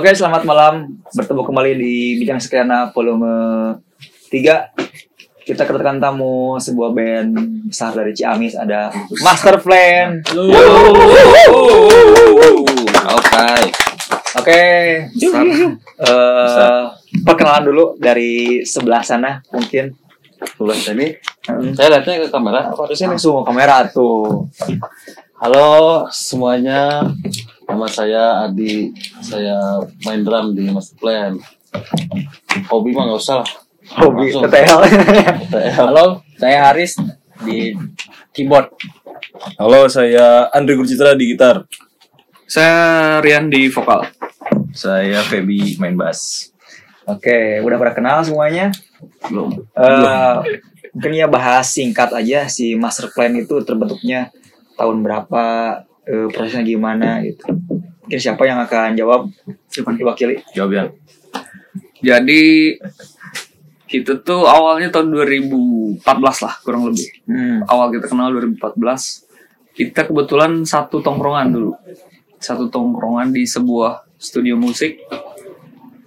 Oke, selamat malam. Bertemu kembali di Bidang Sekaliana volume 3. Kita kedatangan tamu sebuah band besar dari Ciamis ada Master Plan. Oke. Oke, eh, perkenalan dulu dari sebelah sana mungkin. Sebelah sini. Hmm. Saya lihatnya ke kamera. Harusnya langsung ke kamera tuh. Halo semuanya. Nama saya Adi. Saya main drum di Master Plan. Hobi mah nggak usah lah. Hobi. TTL. TTL. Halo, saya Haris di keyboard. Halo, saya Andri Gurcitra di gitar. Saya Rian di vokal. Saya Feby main bass. Oke, udah pada kenal semuanya? Belum. Eh, mungkin ya bahas singkat aja si master plan itu terbentuknya tahun berapa, eh, prosesnya gimana gitu. Mungkin siapa yang akan jawab? Siapa diwakili? Jawab ya. Jadi itu tuh awalnya tahun 2014 lah kurang lebih. Hmm. Awal kita kenal 2014. Kita kebetulan satu tongkrongan dulu. Satu tongkrongan di sebuah studio musik.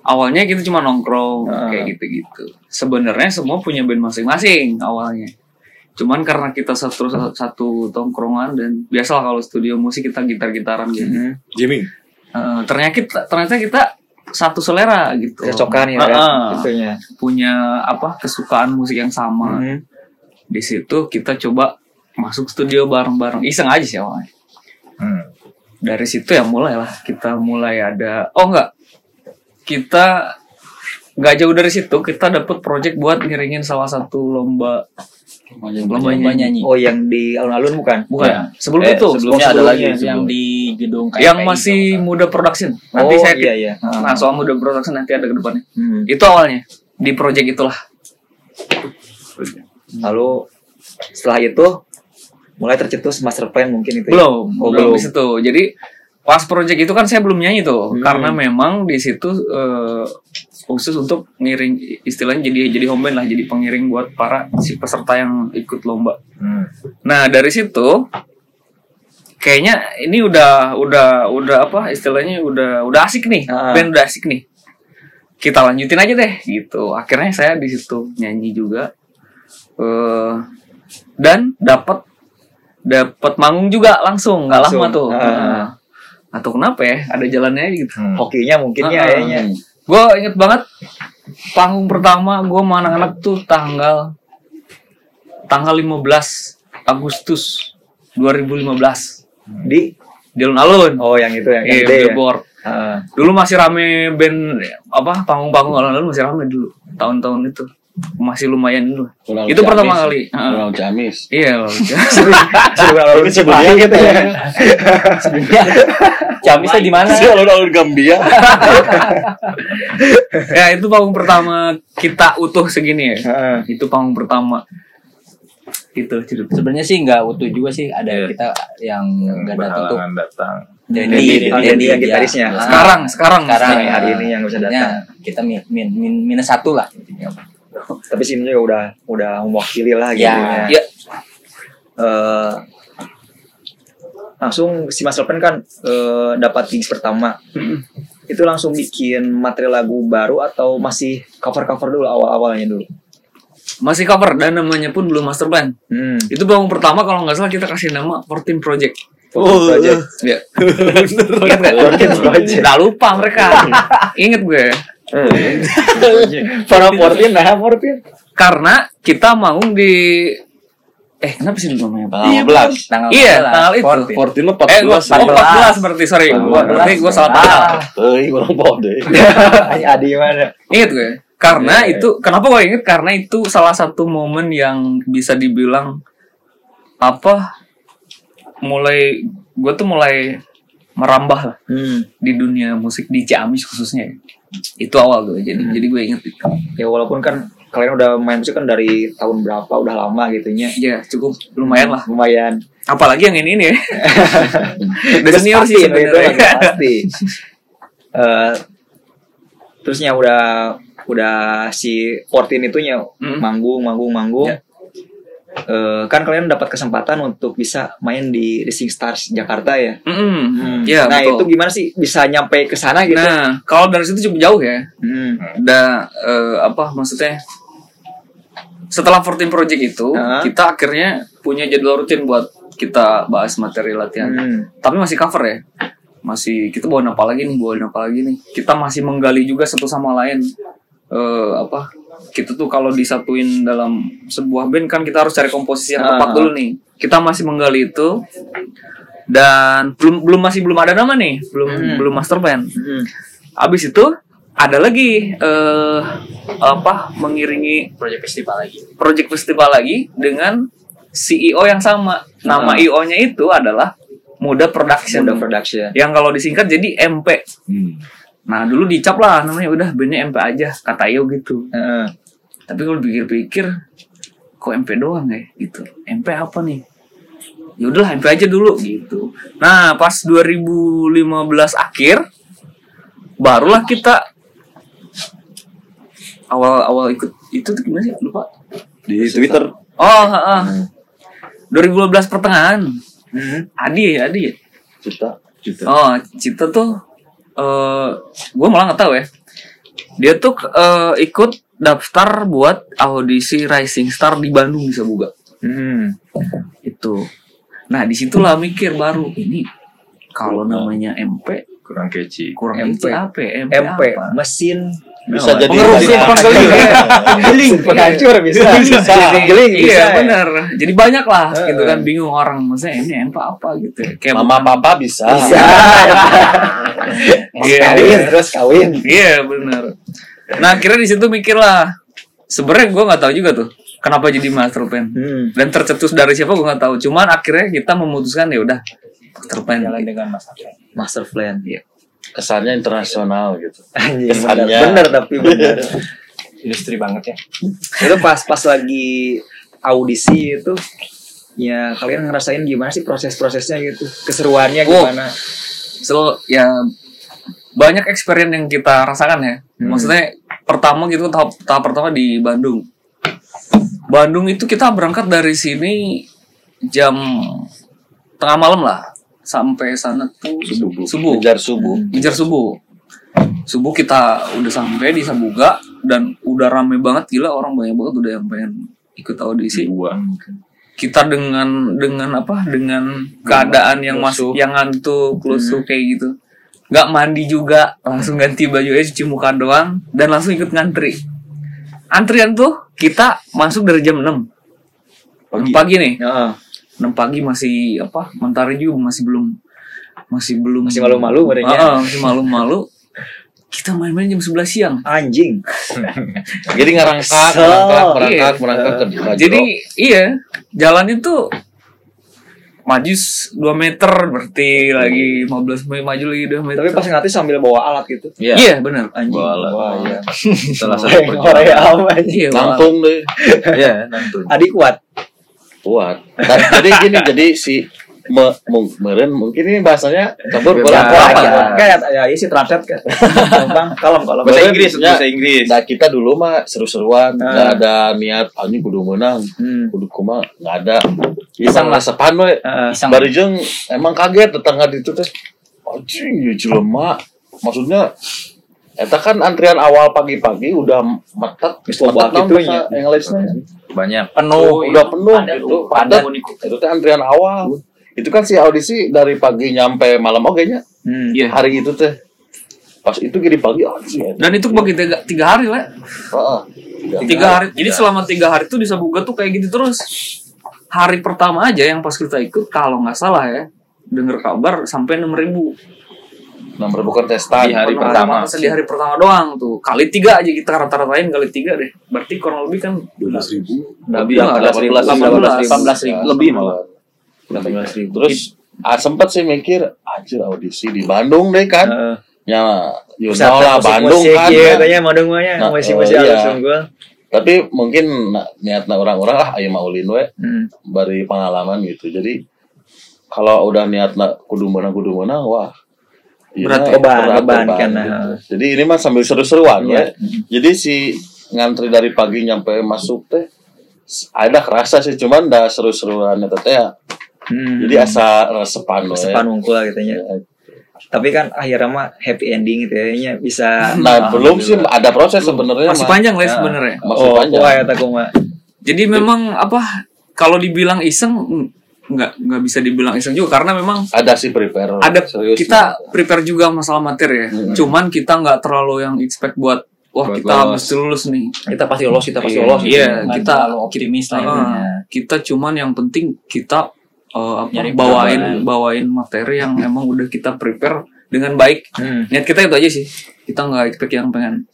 Awalnya kita cuma nongkrong Ah. kayak gitu-gitu. Sebenarnya semua punya band masing-masing awalnya. Cuman karena kita satu satu tongkrongan dan biasalah kalau studio musik kita gitar-gitaran gitu. Hmm. Jimmy. Eh, ternyata kita ternyata kita satu selera gitu. Kecocokan ya, Ah, kan? ah. Itunya. punya apa kesukaan musik yang sama. Hmm. Di situ kita coba masuk studio bareng-bareng. Iseng aja sih awalnya. Hmm. Dari situ ya mulailah kita mulai ada oh enggak. Kita nggak jauh dari situ kita dapat project buat ngiringin salah satu lomba lomba nyanyi. nyanyi. Oh, yang di alun-alun bukan? Bukan. Ya. Sebelum Eh, itu sebelumnya ada lagi. yang sebelum. di gedung KPI yang masih kalau muda production. Nanti oh, saya iya iya. Nah, soal muda production nanti ada ke depannya. Hmm. Itu awalnya di project itulah. Lalu setelah itu mulai tercetus master plan mungkin itu. ya? belum Oh, belum belum. di situ jadi pas project itu kan saya belum nyanyi tuh Hmm. karena memang di situ eh, khusus untuk ngiring istilahnya jadi jadi home band lah jadi pengiring buat para si peserta yang ikut lomba Hmm. nah dari situ kayaknya ini udah udah udah apa istilahnya udah udah asik nih Ah. band udah asik nih kita lanjutin aja deh gitu akhirnya saya di situ nyanyi juga eh dan dapat dapat manggung juga langsung nggak lama tuh Ah. Nah, atau kenapa ya ada jalannya gitu Hmm. Hokinya mungkin ya Ah. Gue inget banget panggung pertama gue sama anak-anak tuh tanggal tanggal 15 Agustus 2015 Di? Di alun-alun. Oh yang itu yang Iya, gede ya. Ah. Dulu masih rame band apa panggung-panggung alun-alun masih rame dulu tahun-tahun itu masih lumayan dulu. Pulau itu pertama Ciamis. kali. Heeh. Pulau Ciamis. Iya. Sebelum alun sebelumnya gitu ya. Ciamisnya di mana? Sih alun-alun Gambia. ya itu panggung pertama kita utuh segini ya. Heeh. Itu panggung pertama. Itu cerita. Sebenarnya sih nggak utuh juga sih. Ada Iya. kita yang nggak datang tuh. Datang. Dendi, Dendi, Dendi yang gitarisnya. ya. Sekarang, sekarang, sekarang Hari- ini yang bisa datang. Kita min, min, min- minus satu lah. Tapi sini juga udah udah mewakili lah gitu. Ya. Ya. Eh, langsung si Mas Lopen kan eh, dapat gigs pertama. Itu langsung bikin materi lagu baru atau masih cover-cover dulu awal-awalnya dulu? Masih cover dan namanya pun belum master plan. Hmm. Itu panggung pertama kalau nggak salah kita kasih nama 14 Project. Oh, project. Ya. Ingat? 14 Project. Udah lupa mereka. Ingat gue. Para 14 nah 14. Karena kita mau di eh kenapa sih namanya? Tanggal 15. Tanggal Iya, 14. tanggal itu. 14 mah Eh, gua 14. oh, 14 berarti, sorry. Gua berarti gua salah tanggal. Eh, bawa deh. Adi mana? Ingat gue. Karena Iya, iya. itu kenapa gue inget? Karena itu salah satu momen yang bisa dibilang apa? Mulai gue tuh mulai merambah lah Hmm. di dunia musik di Ciamis khususnya. Itu awal gue. Jadi jadi gue inget itu. Ya walaupun kan kalian udah main musik kan dari tahun berapa udah lama gitunya. Ya cukup lumayan lah. Lumayan. Apalagi yang ini ini ya. Udah senior sih itu lagi pasti. Eh, terusnya udah udah si 14 itunya Hmm. manggung manggung manggung. Ya. Eh, kan kalian dapat kesempatan untuk bisa main di Racing Stars Jakarta ya. Mm-mm. Iya, nah betul. itu gimana sih bisa nyampe ke sana gitu? Nah, kalau dari situ cukup jauh ya. Hmm. Da eh, apa maksudnya? Setelah 14 project itu, Heeh. kita akhirnya punya jadwal rutin buat kita bahas materi latihan. Hmm. Tapi masih cover ya. Masih kita bawa apa lagi nih, bawa apa lagi nih. Kita masih menggali juga satu sama lain. Eh apa? Kita tuh kalau disatuin dalam sebuah band kan kita harus cari komposisi yang tepat Ah. dulu nih. Kita masih menggali itu dan belum belum masih belum ada nama nih, belum Hmm. belum master plan. Hmm. Abis itu ada lagi eh apa mengiringi Project festival lagi. project festival lagi dengan CEO yang sama. Nama Ah. IO-nya itu adalah Muda Production. Sudah production. Yang kalau disingkat jadi MP. Hmm. Nah dulu dicap lah namanya udah bandnya MP aja kata IO gitu. Heeh. Tapi kalau pikir-pikir kok MP doang ya gitu. MP apa nih? Ya udahlah MP aja dulu gitu. Nah pas 2015 akhir barulah kita awal-awal ikut itu tuh gimana sih lupa. Di Twitter. Oh, heeh. 2012 pertengahan. Hmm. Adi ya, Adi ya. Cita. Gitu. Oh, Cita tuh eh gue malah nggak tahu ya. Dia tuh eh, ikut daftar buat audisi Rising Star di Bandung bisa buka. Hmm. Itu. Nah, di situlah mikir baru ini kalau namanya MP Kurang kece. kurang MP. MP apa? ya? MP, MP apa? mesin Bisa Oh, jadi Pengerusi, Bisa. penggeling. penggiling penghancur bisa Bisa. penggiling bisa Iya ya. benar. Jadi banyak lah Heeh. gitu kan bingung orang maksudnya ini MP apa gitu. ya. Kayak Mama papa bisa. bisa Iya. kawin terus kawin Iya benar. Nah akhirnya di situ mikir lah. Sebenarnya gue nggak tahu juga tuh kenapa jadi master plan. hmm. Dan tercetus dari siapa gue nggak tahu. Cuman akhirnya kita memutuskan ya udah master plan. Jalan dengan Mas Akil. master plan Iya. Kesannya internasional gitu. Kesannya. bener, bener tapi bener Industri banget ya. itu pas pas lagi audisi itu ya kalian ngerasain gimana sih proses-prosesnya gitu keseruannya Oh. So ya banyak experience yang kita rasakan ya. Hmm. Maksudnya pertama gitu tahap tahap pertama di Bandung. Bandung itu kita berangkat dari sini jam tengah malam lah sampai sana tuh Subuh. subuh. Ngejar subuh. ngejar subuh subuh kita udah sampai di Sabuga dan udah rame banget gila orang banyak banget udah yang pengen ikut audisi Dua. Kita dengan dengan apa dengan keadaan yang masuk yang ngantuk lusuh kayak gitu. Nggak mandi juga langsung ganti baju aja cuci muka doang dan langsung ikut ngantri. Antrian tuh kita masuk dari jam 6 pagi, pagi nih. Heeh. 6 pagi masih apa mentari juga masih belum masih belum Masih malu-malu mereka. Heeh, masih malu-malu kita main-main jam 11 siang anjing Jadi ngerangkak, Kesel. merangkak, merangkak, Iya. merangkak ke jadi iya jalan itu maju 2 meter berarti lagi 15 menit maju lagi 2 meter tapi pas ngelatih sambil bawa alat gitu Iya. iya benar anjing Bawa alat. Wah, iya. Salah satu Orang perjuangan. iya deh. Iya, nantun. adik kuat Kuat. Dan, jadi gini, jadi si me, meren mungkin ini bahasanya campur Ya, kurang apa apa ya? ya. Kayak ya isi translate kan. Gampang, kalem kalem. Bahasa Inggris, ya. bahasa Inggris. Nah kita dulu mah seru-seruan, Ah. nggak ada niat, ah ini kudu menang, Hmm. kudu kuma nggak ada. Iseng lah sepan we. Heeh. Iseng. Barijeng emang kaget tetangga itu teh. Anjing, ya jelema. Maksudnya Eta kan antrian awal pagi-pagi udah metet, metet gitu. Inggrisnya. Banyak. Penuh. udah penuh Padat, gitu, padat. Itu teh antrian awal. Itu kan si audisi dari pagi nyampe malam oke nya. Hmm. Iya. Hari itu teh. Pas itu gini pagi anjing. dan itu bagi tiga, tiga hari lah Heeh. tiga hari jadi selama tiga hari itu di Sabuga tuh kayak gitu terus hari pertama aja yang pas kita ikut kalau nggak salah ya denger kabar sampai enam ribu Nomor bukan testan. Di hari pertama. di hari pertama doang tuh kali tiga aja kita rata-ratain kali tiga deh berarti kurang lebih kan ribu. lebih lah 18 18 ribu. Lebih malah. 18 ribu. Terus ah, sempet sih mikir anjir audisi di Bandung deh kan. Heeh. Ya, you know lah Bandung musik, kan. Iya, ya. katanya Bandung mah ya, Nah, iya. halus unggul. Tapi mungkin niatnya orang-orang ah ayo maulin we Hmm. bari pengalaman gitu. Jadi kalau udah niat kudu menang kudu menang wah iya Berat ya? Beban, berat, beban beban kan, gitu. nah. Jadi ini mah sambil seru-seruan ya. Jadi si ngantri dari pagi nyampe masuk teh ada kerasa sih cuman dah seru-seruan eta teh ya. Hmm. jadi asa resepan we. sepan unggul lah gitu ya. Tapi kan akhirnya mah happy ending gitu ya. Bisa nah belum sih ada proses sebenarnya Masih mah. panjang lah sebenarnya. masih oh, panjang wah ya mah. Jadi memang apa kalau dibilang iseng nggak nggak bisa dibilang iseng juga karena memang ada sih prepare ada serius kita prepare juga masalah materi ya. Hmm. Cuman kita nggak terlalu yang expect buat wah Buat kita lolos. mesti lulus nih. Kita pasti lolos, kita pasti Iya, lolos. iya, Nggak kita- optimis lah Ah, intinya. kita cuman yang penting kita eh, apa Nyari bawain bawain materi yang emang udah kita prepare dengan baik. Hmm. Niat kita itu aja sih. Kita nggak expect yang pengen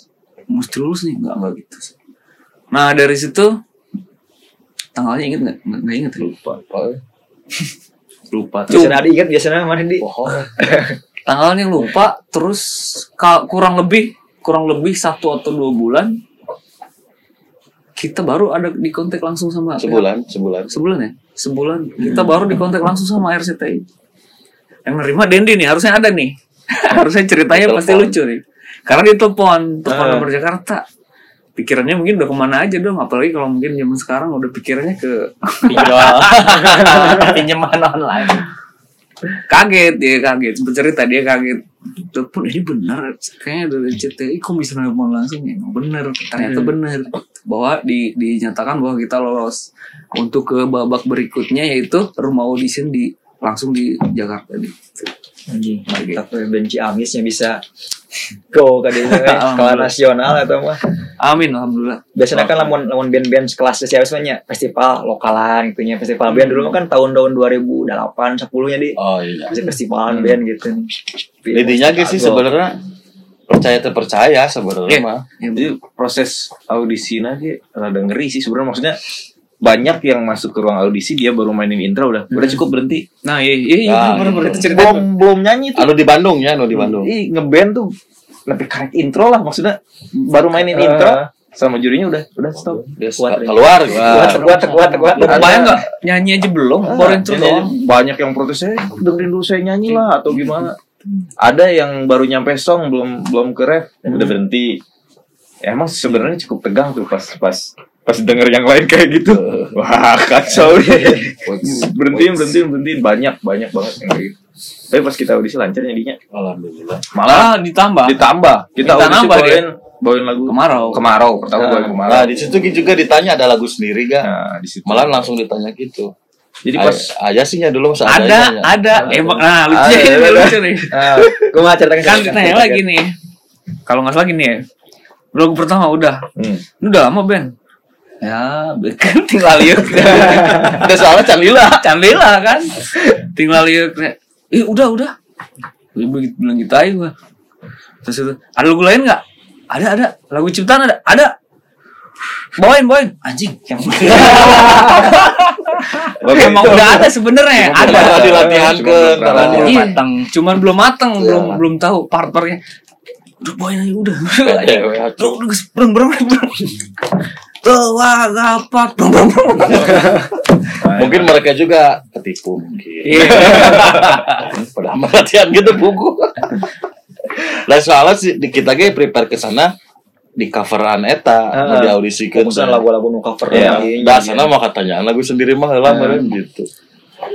mesti lulus nih nggak nggak gitu. sih. Nah dari situ tanggalnya inget nggak nggak inget ya? lupa lupa Biasanya ada ingat biasanya mana di? tanggalnya lupa terus kurang lebih kurang lebih satu atau dua bulan kita baru ada di kontak langsung sama sebulan sebulan sebulan ya sebulan kita baru di kontak langsung sama RCTI yang nerima Dendi nih harusnya ada nih harusnya ceritanya pasti lucu nih karena dia telepon telepon Ah. nomor Jakarta pikirannya mungkin udah ke mana aja dong apalagi kalau mungkin zaman sekarang udah pikirannya ke Pinjol. Pinjaman online. Kaget dia kaget Sempet cerita dia kaget telepon ini benar kayaknya dari CTI kok bisa nelfon langsung ya benar ternyata benar bahwa di, dinyatakan bahwa kita lolos untuk ke babak berikutnya yaitu rumah audition di langsung di Jakarta di Anjing, we. benci amisnya bisa go ke we. skala Alhamdulillah. nasional atau mah. Amin alhamdulillah Biasanya kan lamun lamun band-band sekelas siapa sebenarnya festival lokalan gitu nya. Festival band dulu kan tahun-tahun 2008 10 nya di oh iya masih festivalan band gitu nih. intinya gitu sih sebenarnya percaya terpercaya sebenarnya Iya. mah Jadi proses audisi nanti rada ngeri sih sebenarnya maksudnya banyak yang masuk ke ruang audisi dia baru mainin intro udah udah cukup berhenti. nah iya iya, iya Nah, bener, bener. gitu. Belum belum nyanyi tuh. anu di Bandung ya anu di Bandung Ih, ngeband tuh lebih karek intro lah maksudnya baru mainin Eh. intro sama jurinya udah udah stop. dia Kuat, suka Ri. keluar Kuat, gitu. kuat, kuat, kuat. Lu kebayang nggak nyanyi aja belum baru intro doang banyak yang protes saya dengerin dulu saya nyanyi lah atau gimana. Ada yang baru nyampe song belum belum ke ref udah berhenti. Ya, emang sebenarnya cukup tegang tuh pas pas pas denger yang lain kayak gitu. Wah kacau nih. berhentiin berhentiin berhentiin banyak banyak banget yang kayak gitu. Tapi pas kita audisi lancar jadinya. alhamdulillah Malah ah ditambah ditambah kita Minta audisi nambah dia. bawain bawain lagu Kemarau. kemarau pertama nah, bawain kemarau. nah di situ juga ditanya ada lagu sendiri gak Nah, di situ. malah langsung ditanya gitu jadi pas aja sih ya dulu masa ada adanya. ada emang nah lucu Ada, ini ada. lucu nih Ah, gue mau ceritakan kan ditanya lagi nih kalau nggak salah gini ya lagu pertama udah hmm. ini udah lama Ben ya kan tinggal liuk udah soalnya Candila Candela kan tinggal liuk eh udah udah. Begitu bilang gitu aja gua. Terus itu ada lagu lain nggak? Ada ada. Lagu ciptaan ada. Ada. Bawain bawain. Anjing yang emang udah ada sebenarnya ada. Ada dilatihan Cuma ke belum. Iya, matang. cuman belum matang Iya. belum belum tahu part-partnya udah bawain aja udah. Udah, udah, berang berang berang Brung, brung. mungkin mereka juga ketipu mungkin Iya. Padahal latihan gitu buku. Lah soalnya sih di kita ge prepare ke sana di coveran eta Ah. mau diaudisikan. Fokusan lagu-lagu nu cover Ya, lagi. dah sana mah katanya lagu sendiri mah lah meureun gitu.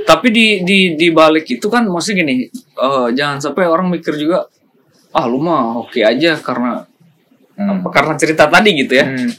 Tapi di di di balik itu kan maksudnya gini, eh, jangan sampai orang mikir juga ah lu mah oke aja karena apa karena cerita tadi gitu ya. Hmm.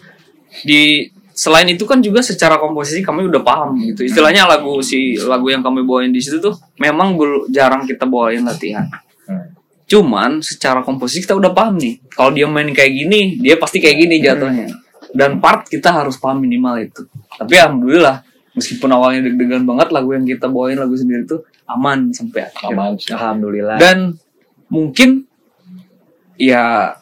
Di selain itu kan juga secara komposisi kami udah paham gitu. Istilahnya lagu si lagu yang kami bawain di situ tuh memang jarang kita bawain latihan. Hmm. Cuman secara komposisi kita udah paham nih. Kalau dia main kayak gini, dia pasti kayak gini jatuhnya. Dan part kita harus paham minimal itu. Tapi alhamdulillah, meskipun awalnya deg-degan banget lagu yang kita bawain lagu sendiri tuh aman sampai akhir. Aman. Alhamdulillah. Dan mungkin ya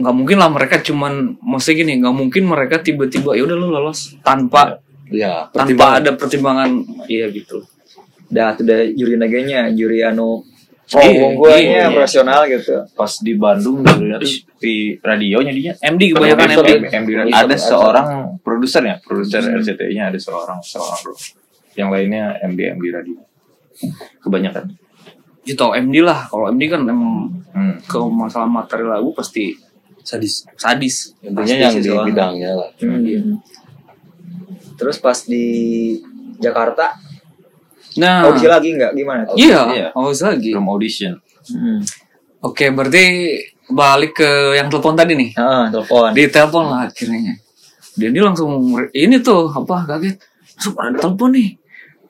nggak mungkin lah mereka cuman maksudnya gini nggak mungkin mereka tiba-tiba ya udah lu lolos tanpa Ya, tanpa ada pertimbangan iya gitu. Dah tuh juri naganya juri anu Iya, unggulnya iya. profesional gitu. Pas di Bandung di radionya dia. MD kebanyakan MD, MD MD radio. ada seorang produser ya produser RCTI-nya ada seorang seorang bro. Yang lainnya MD MD radio. Kebanyakan. Ya tau MD lah. Kalau MD kan emang hmm. ke masalah materi lagu pasti Sadis. sadis intinya yang sih di bidangnya lah. Hmm. Terus pas di Jakarta Nah, audisi lagi nggak gimana? tuh? iya, Iya. oh lagi. belum audition Hmm. Oke, berarti balik ke yang telepon tadi nih. Ah, telepon. Di telepon lah akhirnya. Dia ini langsung ini tuh apa kaget. Langsung ada telepon nih.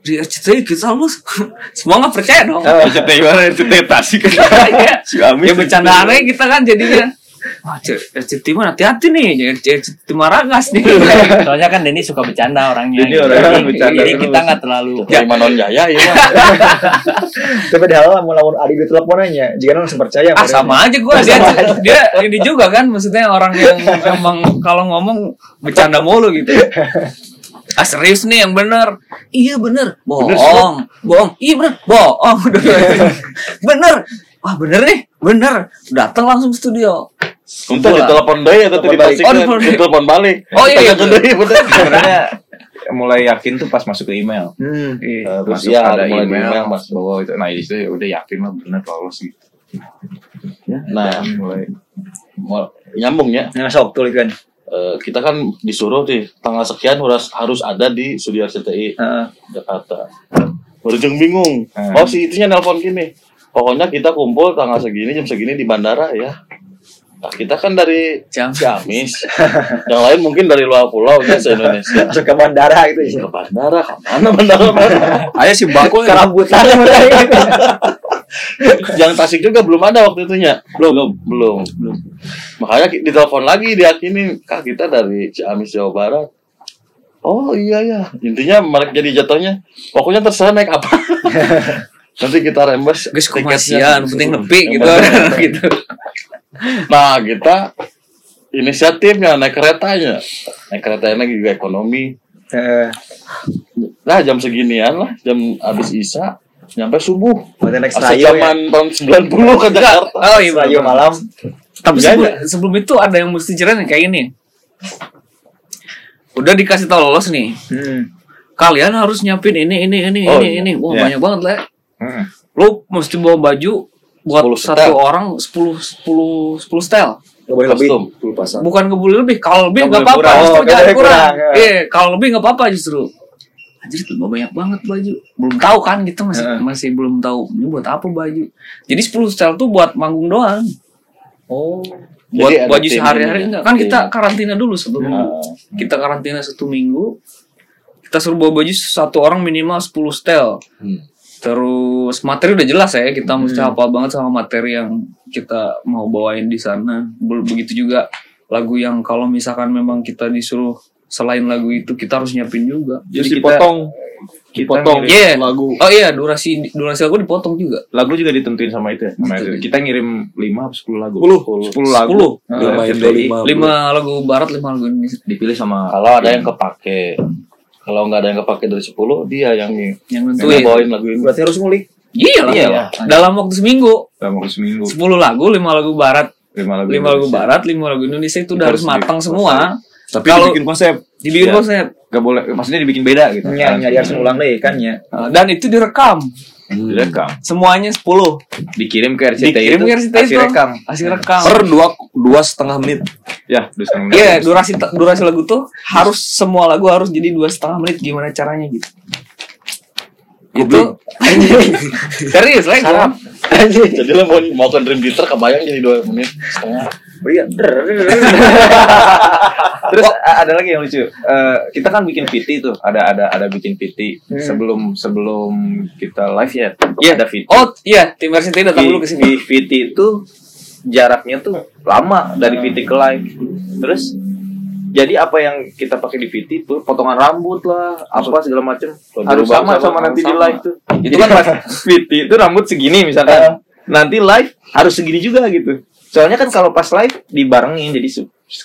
Di RCTI kita lulus. Semua nggak percaya dong. Ah, CT gimana CT tasik Iya. si Amis ya bercandaan aja kita kan jadinya. Wah, RCTI mana hati-hati nih. RCTI Maragas nih. Soalnya kan Denny suka bercanda orangnya. Denny gitu. orangnya bercanda Jadi kita nggak terlalu. Dari Manon Jaya ya. Tapi padahal mau lawan adik gue telepon aja. Jika langsung percaya. ah sama aja gue dia dia ini juga kan maksudnya orang yang emang kalau ngomong bercanda mulu gitu ah serius nih yang bener iya bener bohong bohong iya bener bohong bener wah bener nih bener datang langsung studio Untuk ditelepon deui atau. Oh, telepon balik. ditelepon balik. Oh, iya, iya. Sebenarnya mulai yakin tuh pas masuk ke email Hmm. Iya. Eh, Terus masuk ya, ada mulai email, email masuk. bahwa itu nah di situ ya udah yakin lah bener lolos gitu ya Nah. mulai Mau- Nyambung ya. Nah, sok tulis kan. Eh, kita kan disuruh nih tanggal sekian harus harus ada di studio RCTI Heeh. Jakarta. Berjeng bingung. Hmm. Oh si itunya nelpon gini. Pokoknya kita kumpul tanggal segini jam segini di bandara ya. Nah, kita kan dari Jam. Ciamis. Yang lain mungkin dari luar pulau ya se Indonesia. Masuk ke bandara gitu Ke ya. bandara, ke mana bandara mana? ayo si bakul Ke rambutan gitu. Yang Tasik juga belum ada waktu itunya. Belum, belum, belum. Makanya ditelepon lagi diakini, "Kak, kita dari Ciamis Jawa Barat." Oh iya ya. Intinya mereka jadi jatuhnya pokoknya terserah naik apa. Nanti kita rembes guys komasian penting nepi gitu gitu Nah, kita inisiatifnya naik keretanya. Naik keretanya juga ekonomi. Heeh. Nah, jam seginian lah, jam habis Isa nyampe subuh. Berarti Asal Serayu ya. zaman tahun 90 ke Jakarta. oh iya Serayu malam. Tapi sebelum, sebelum itu ada yang mesti ceritain kayak gini. Udah dikasih tau lolos nih. Hmm. Kalian harus nyiapin ini ini ini Oh, ini iya. ini. Wah, Iya. banyak banget lah. Hmm. Lu mesti bawa baju buat 10 satu setel. orang 10 10 10 style. Gak boleh lebih. Kostum. Dulu pasang. Bukan nggak boleh lebih. Kalau lebih Nggak nggak boleh apa-apa, justru Oh, jangan kurang. ya. Iya, kalau lebih nggak apa-apa justru. Anjir, itu banyak banget baju. Belum tahu kan kita masih Heeh. masih belum tahu ini buat apa baju. Jadi 10 style tuh buat manggung doang. Oh. Buat Jadi baju sehari-hari enggak. Kan kita Tim. karantina dulu sebelum Ah. kita karantina satu minggu. Kita suruh bawa baju satu orang minimal 10 style. Hmm. Terus materi udah jelas ya, kita mesti Hmm. hafal banget sama materi yang kita mau bawain di sana. Be- Begitu juga lagu yang kalau misalkan memang kita disuruh selain lagu itu kita harus nyiapin juga. Terus Jadi kita- dipotong kita dipotong ngirim Iya. lagu Oh iya, durasi durasi lagu dipotong juga. lagu juga ditentuin sama itu ya sama itu. kita ngirim 5 atau 10 lagu 10. 10 lagu 10. Ke Lima Indo, RCTI. lima. Lima lagu barat, lima lagu Indonesia. dipilih sama Kalau ada yang kepake, kalau nggak ada yang kepake dari 10, dia yang Yang yang nentuin. bawain lagu ini. Berarti harus ngulik. Iya lah. Iya iya. Dalam waktu seminggu, dalam waktu seminggu 10 lagu, 5 lagu barat, 5 lagu 5 lagu barat, 5 lagu Indonesia itu udah harus matang semua. tapi Kalau- dibikin konsep Dibikin Iya. konsep. gak boleh maksudnya dibikin beda gitu Ya, ya, dia harus ngulang deh kan ya. Dan itu direkam. Direkam Semuanya 10. dikirim ke RCTI Dikirim itu ke RCTI hasil itu. rekam Hasil rekam. Per dua dua setengah menit. ya terus yang Iya, durasi durasi lagu tuh harus semua lagu harus jadi dua setengah menit gimana caranya gitu. Itu serius lah. Jadi lo mau mau ke Dream Theater kebayang jadi 2 menit setengah. Iya. Terus ada lagi yang lucu. Eh, kita kan bikin VT tuh, ada ada ada bikin VT Hmm. sebelum sebelum kita live ya. Iya. Ada VT. Oh iya, tim RCTI datang di, dulu ke sini. di VT itu jaraknya tuh lama dari VT ke live. Terus jadi apa yang kita pakai di VT itu potongan rambut lah, apa segala macam harus sama sama- sama nanti di sama. live tuh. Itu kan pas VT itu rambut segini misalkan. Nanti live harus segini juga gitu. Soalnya kan kalau pas live dibarengin jadi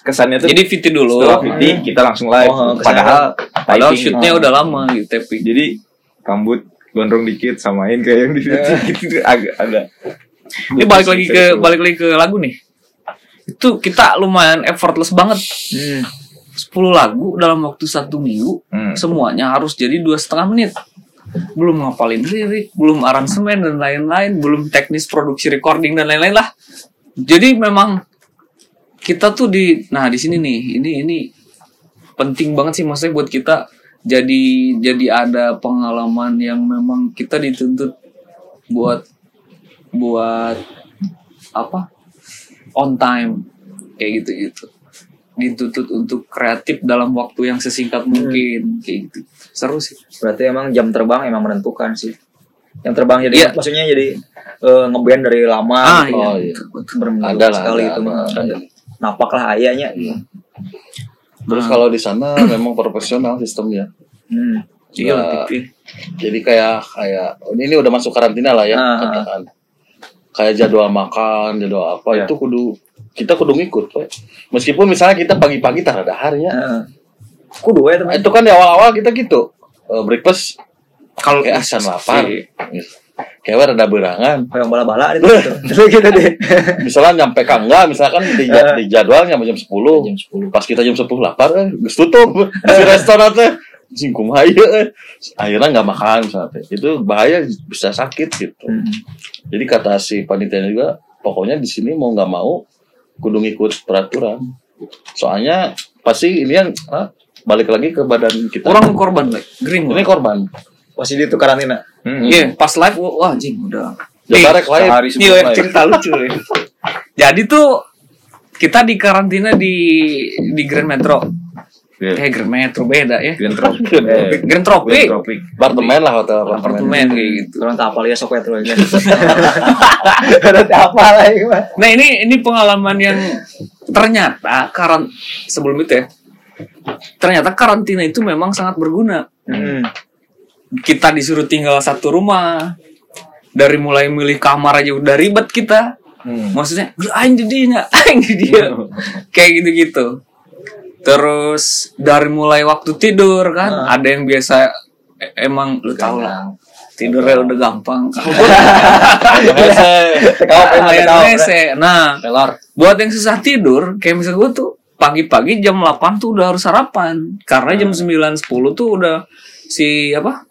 kesannya tuh Jadi VT dulu. setelah VT kita langsung live. Oh, Padahal Padahal typing. shootnya udah lama gitu taping. Jadi rambut gondrong dikit samain kayak yang di VT gitu agak agak. Ini balik lagi ke balik lagi ke lagu nih. Itu kita lumayan effortless banget. Hmm. 10 lagu dalam waktu satu minggu Hmm. semuanya harus jadi dua setengah menit belum ngapalin lirik belum aransemen dan lain-lain belum teknis produksi recording dan lain-lain lah jadi memang kita tuh di nah di sini nih ini ini penting banget sih maksudnya buat kita jadi jadi ada pengalaman yang memang kita dituntut buat buat apa? On time kayak gitu gitu. Dituntut untuk kreatif dalam waktu yang sesingkat mungkin kayak gitu. Seru sih. Berarti emang jam terbang emang menentukan sih. Yang terbang jadi Iya. maksudnya jadi eh, ngeband dari lama ah gitu. iya Oh, iya. Ada lah, sekali ada, itu ada, mah. Napak lah ayahnya. Terus kalau di sana memang profesional sistemnya. Hmm. iya Nah, Jadi kayak kayak ini udah masuk karantina lah ya Ah, ah. katakan. Kayak jadwal makan, jadwal apa Ya. itu kudu kita kudu ngikut, Pak. Meskipun misalnya kita pagi-pagi tak ada hari ya. Heeh. Kudu ya teman. Itu kan di awal-awal kita gitu. Eh, breakfast kalau kayak asan lapar. Kayak ada berangan. Kayak bala-bala itu. Terus gitu deh. Misalnya nyampe kangga, misalkan di, ja- di jadwal nyampe jam 10. Jam 10. Pas kita jam 10 lapar, eh, geus tutup. si restoran teh singkum aja eh. Akhirnya nggak makan misalnya. Itu bahaya bisa sakit gitu. Hmm. Jadi kata si panitia juga, pokoknya di sini mau nggak mau kudu ngikut peraturan. Soalnya pasti ini yang ah, balik lagi ke badan kita. orang korban like green ini korban. Masih di itu karantina. Hmm. Iya, pas live wah wah, anjing udah. Sehari Iya, sebelum live. cerita lucu nih. Jadi tuh kita di karantina di di Grand Metro. Iya. Eh Grand Metro beda ya. Grand Tropic. Grand Grand Tropic. Tropic. Apartemen lah hotel apartemen. Apartemen kayak gitu. Orang tak apa ya sok terus ya. Ada apa lagi mah. Nah ini ini pengalaman yang ternyata karan sebelum itu ya. Ternyata karantina itu memang sangat berguna. Hmm. Kita disuruh tinggal satu rumah. Dari mulai milih kamar aja udah ribet kita. Hmm. Maksudnya, "Lu aing di dia, aing di dia. Kayak gitu-gitu. Terus dari mulai waktu tidur kan, ada yang biasa e- emang lu tau lah. Tidurnya udah gampang. WC. Nah, buat yang susah tidur, kayak misalnya gue tuh pagi-pagi jam 8 tuh udah harus sarapan. Karena jam 9 10 tuh udah si apa?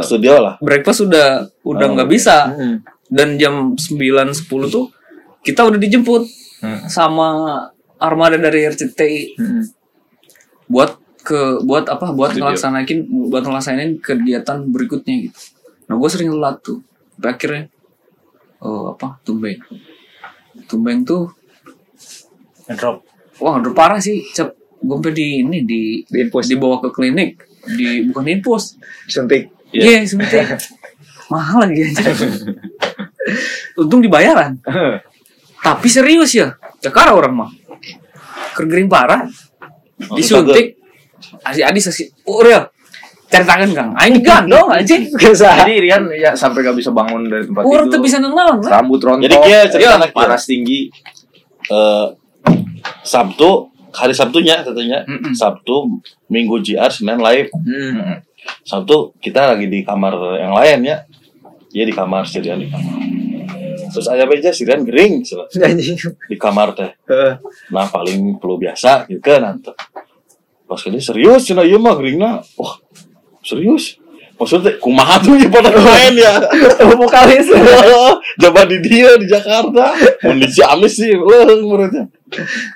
studio lah. Breakfast udah udah nggak bisa. Hmm. Dan jam 9 10 tuh kita udah dijemput Hmm. sama armada dari RCTI Hmm. buat ke buat apa buat Studio. ngelaksanain buat ngelaksanain kegiatan berikutnya gitu. Nah gue sering telat tuh. Sampai akhirnya oh apa tumbeng. Tumbeng tuh Drop. wah udah parah sih. Cep gue di ini di Di infus. dibawa ke klinik di bukan infus. Suntik. Iya, suntik. Mahal lagi aja. Untung dibayaran. Tapi serius ya. Cekara orang mah. Kergering parah. Disuntik. Adi adi sesi. Oh ya. Cari tangan kang. Aing digandong aja. Jadi Rian ya sampai gak bisa bangun dari tempat Orang tuh tidur. bisa nenang. kan? Rambut rontok. Jadi kia cerita anak kia. panas tinggi. Eh, Sabtu hari Sabtunya katanya Mm-mm. Sabtu Minggu JR Senin live. Hmm. Sabtu kita lagi di kamar yang lain ya. Iya di kamar Sirian di kamar. Terus ayah beja Sirian gering di kamar teh. Nah paling perlu biasa gitu kan nanti pas ini serius cina iya mah geringna wah serius maksudnya kumaha tuh ya pada main ya. Vokalis. coba di dia di Jakarta. Mau di Ciamis sih leuh menurutnya.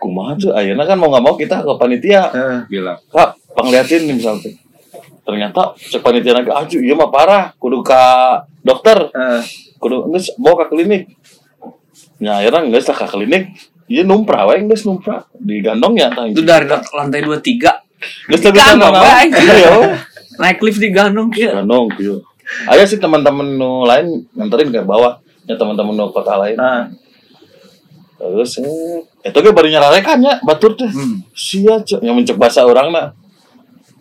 Kumaha tuh ayeuna kan mau nggak mau kita ke panitia. Heeh. Bilang. kak penglihatin nih misalnya. Ternyata cek panitia lagi aju iya mah parah. Kudu ka dokter. Heeh. kudu geus bawa ke klinik. Ya akhirnya lah ke klinik. Iya numpra wae geus numpra. Digandong ya tah Itu dari lantai 23 geus teu bisa Digandong nanaon. wae. iya naik lift digandong kia. gandong kieu aya sih teman-teman nu lain nganterin ke bawah. Ya teman-teman nu kota lain. Nah, terus eh itu ge baru nyararekan ya batur teh. Hmm. sia yang mencek bahasa orang nah.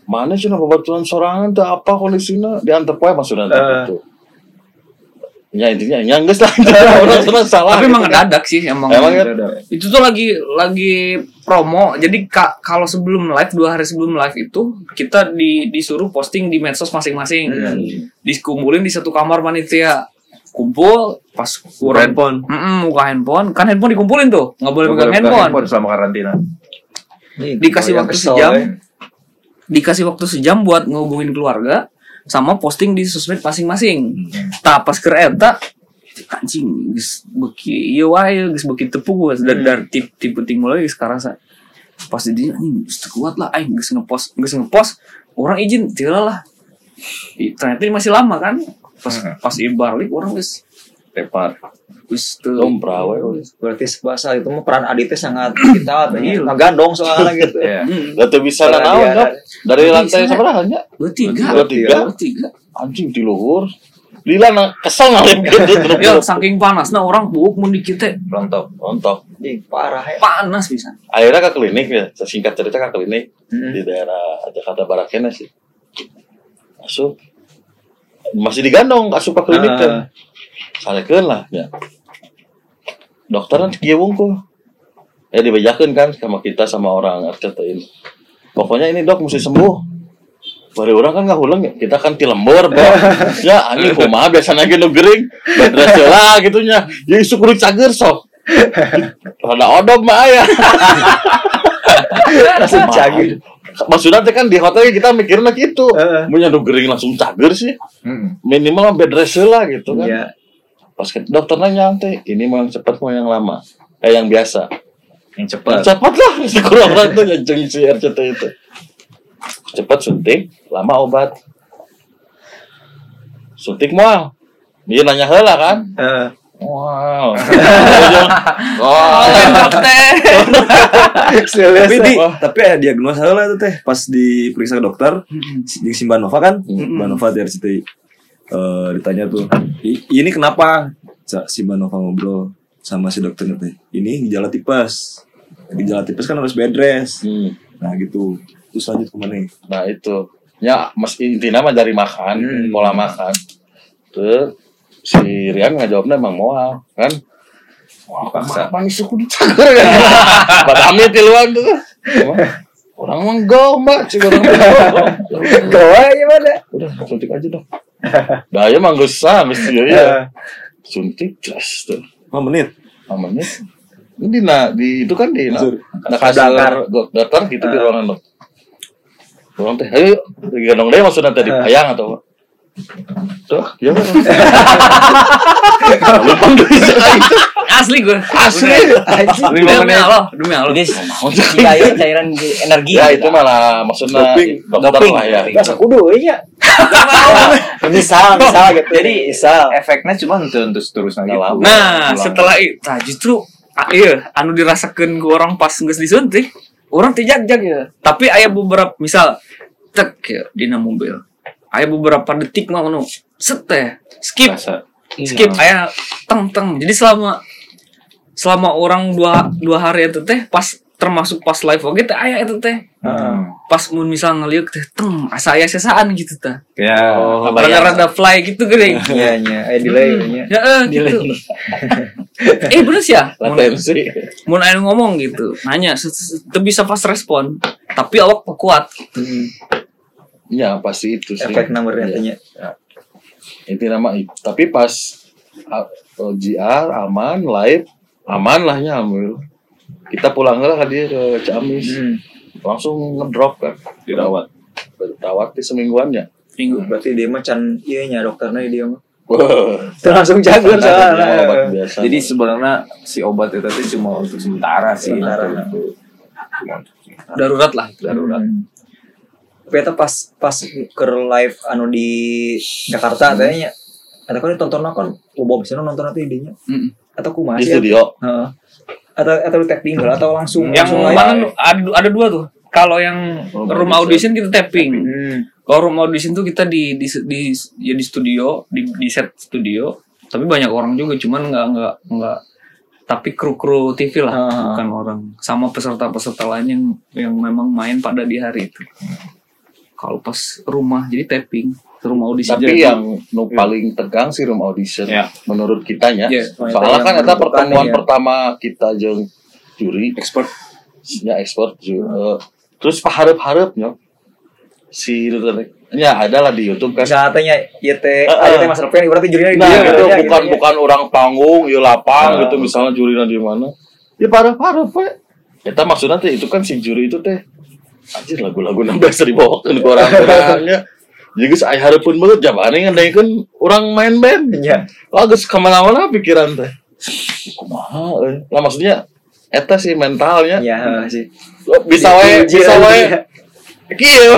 Mana sih nama baturan sorangan teh apa kondisinya? Diantar poe maksudnya teh Eh. Ya intinya yang geus lah orang sana salah Tapi emang kan. ngedadak sih emang. Emang ya? itu tuh lagi lagi promo jadi ka- kalau sebelum live dua hari sebelum live itu kita di, disuruh posting di medsos masing-masing dikumpulin di satu kamar panitia kumpul pas kurang handphone. Mm-mm, buka handphone kan handphone dikumpulin tuh nggak boleh pegang handphone selama karantina. Dikasih waktu kesel, sejam. ya. dikasih waktu sejam buat ngehubungin keluarga sama posting di sosmed masing-masing. Tak pas ke eta anjing geus beki ieu wae geus beki tepung geus dari dari tip tipe ting mulai geus karasa pas di dia anjing geus kuat lah aing geus ngepost geus ngepost orang izin tidak lah. Ternyata masih lama kan? Pas pas ieu balik orang geus Tepar. geus teu Lompra we. Berarti bahasa itu mah peran Adit teh sangat kita Iya. ngagandong soalnya gitu. Iya. Hmm, Gak tuh bisa nanaon. Jok. Dari lantai seberapa nya? dua tiga Dua tiga. dua tiga Anjing di luhur. Lila na kesel ngalim gitu. ya saking panasnya orang buuk mun dikit teh Rontok. Ih, parah ya. panas bisa akhirnya ke klinik ya. Singkat cerita ke klinik Hmm. di daerah Jakarta Barat kena sih. Masuk. Masih digandong asup ke klinik kan. Salekeun lah ya. Dokter kan kieu wungkul. Ya dibejakeun kan sama kita sama orang ini. Pokoknya ini dok mesti sembuh. Baru orang kan nggak ulang ya, kita kan ti lembur, dok. ya anjing kumaha biasanya ge nu gering, badras lah gitunya. Ya isu kudu cager sok. Rada odom mah aya. Langsung cagir. Maksudnya teh kan di hotel kita mikirnya gitu. Mun nu gering langsung cager sih. Hmm. Minimal bed rest lah gitu kan. Iya. Pas ke dokter nanya teh, ini mau yang cepat mau yang lama? Eh yang biasa. Yang Yang cepat. cepat lah, kurang orang tuh yang si RCT itu. Cepat suntik, lama obat. Suntik mau. Dia nanya heula kan? Heeh. Wow. oh, teh Tapi di, tapi ya diagnosa lah itu teh pas diperiksa ke dokter di Simbanova kan, Simbanova di RCTI. Eh, ditanya tuh, "I- ini kenapa? Sa- Simbanova ngobrol sama si dokternya teh. Ini gejala tipes. Gejala tipes kan harus bed rest. Hmm. Nah gitu. Terus lanjut ke mana? Nah itu ya mas intinya mah dari makan pola makan terus si Rian ngajawabnya emang moal kan Wah, apa nih suku dicager kan Padahal tiluan tuh orang mah go mbak sih orang mah go. Goa gimana? udah suntik aja dong daya mah gak usah mesti ya suntik jelas tuh. 5 menit. namanya ini nah di itu kan di nah, nah, kasur dok- dokter gitu di ruangan dok orang teh ayo gendong deh maksudnya tadi ayang atau apa tuh ya kan lupa asli gue asli demi Allah demi Allah Jadi jika ya cairan di- energi. ya itu malah maksudnya Doping. lah ya Gak kudu ya. misal, misal gitu. Jadi misal. Efeknya cuma untuk untuk seterusnya gitu. lama. Nah, setelah itu, nah justru ah, iya, anu dirasakan ke orang pas nggak disuntik, orang tidak jag ya. Tapi ayah beberapa, misal, tek ya, dina mobil. Ayah beberapa detik mah anu, set teh, skip, Rasa. skip, ayah teng teng. Jadi selama selama orang dua dua hari itu teh, pas termasuk pas live oke teh ayah itu teh. Hmm. Pas mun misal ngeliuk teh, teng, asa ayah sesaan gitu teh. Ya. Rada-rada fly gitu gede. Iya, iya. Eh, delay. nya. Ya, eh, gitu. eh bener sih ya. Mun- mau nanya ngomong gitu nanya se- bisa fast respon tapi awak kuat ya pasti itu sih Efek nomornya tanya. itu nama tapi pas GR aman live aman lahnya alhamdulillah kita pulang lah ke dia ke Ciamis Hmm. langsung ngedrop kan Dirawat. dirawat di semingguannya minggu Berarti dia mah can iya nya dokternya dia mah. Terus langsung jago obat soalnya. biasa. Jadi sebenarnya si obat itu tadi cuma untuk sementara sih. Sementara. darurat lah Darurat. Hmm. Tapi itu pas pas ke live anu di Jakarta tanya. Atau kan ditonton kan loba bisa nonton nanti. Mm. Atau kumaha di studio Heeh. Atau atau di tapping atau langsung yang langsung mana ada, ada dua tuh kalau yang room audition kita tapping Hmm. kalau room audition tuh kita di di di ya di studio di di set studio tapi banyak orang juga cuman nggak nggak nggak tapi kru kru TV lah Ah. bukan orang sama peserta peserta lain yang yang memang main pada di hari itu kalau pas rumah jadi tapping room audition tapi jadi- yang nu paling tegang sih room audition Ya. menurut kitanya Ya, soalnya kan itu pertemuan ya. pertama kita jeung juri Expert. ya ekspor ju- eh, terus paharep-harepnya si ya ada lah di YouTube kan Misalnya tanya ieu teh Heeh. aya teh Mas Repen berarti jurinya Nah, dia gitu, ya, bukan ya. bukan orang panggung, ya lapang Nah. gitu misalnya jurinya di mana. Ya parah-parah, Pak. Kita maksudnya teh itu kan si juri itu teh anjir lagu-lagu nambah dari bawakan ke orang-orangnya. Jadi saya harapun banget jabane ngandaikeun orang main band. Iya. Wah, geus ke mana-mana pikiran teh. Kumaha euy. Lah maksudnya eta sih mentalnya ya sih Lo bisa wae bisa wae kieu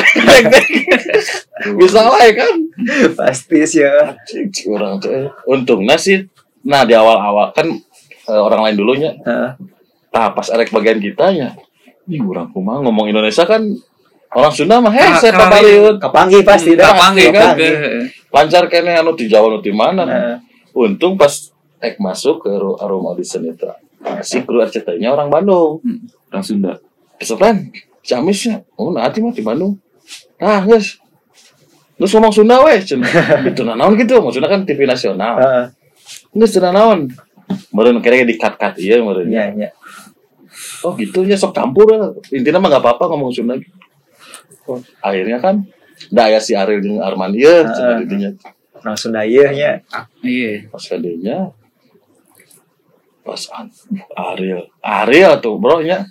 bisa wae kan pasti sih ya orang tuh eh. untungnya sih nah di awal-awal kan eh, orang lain dulunya Heeh. nah pas erek bagian kitanya Ih, orang kumah ngomong Indonesia kan orang Sunda mah heh Ah, saya kali. pabaliut kapangi pasti dah Kapang gitu kan. Kapangi. lancar kene anu di Jawa nu di mana Heeh. untung pas ek masuk ke room audition itu si kru RCT-nya orang Bandung Orang Sunda. besok kan Ciamisnya oh nanti mah di Bandung nah guys lu ngomong Sunda weh cenah itu nah naon gitu maksudnya kan TV nasional Heeh. Nggak cenah naon meureun kira di cut cut iya meureun ya ya oh gitu. Nya sok campur lah. intinya mah nggak apa-apa ngomong Sunda. Oh, akhirnya kan da aya si Ariel jeung Arman ieu cenah Heeh. didinya langsung dah iya nya. Iya. pas kadenya pas an- Ariel. Ariel tuh bro nya.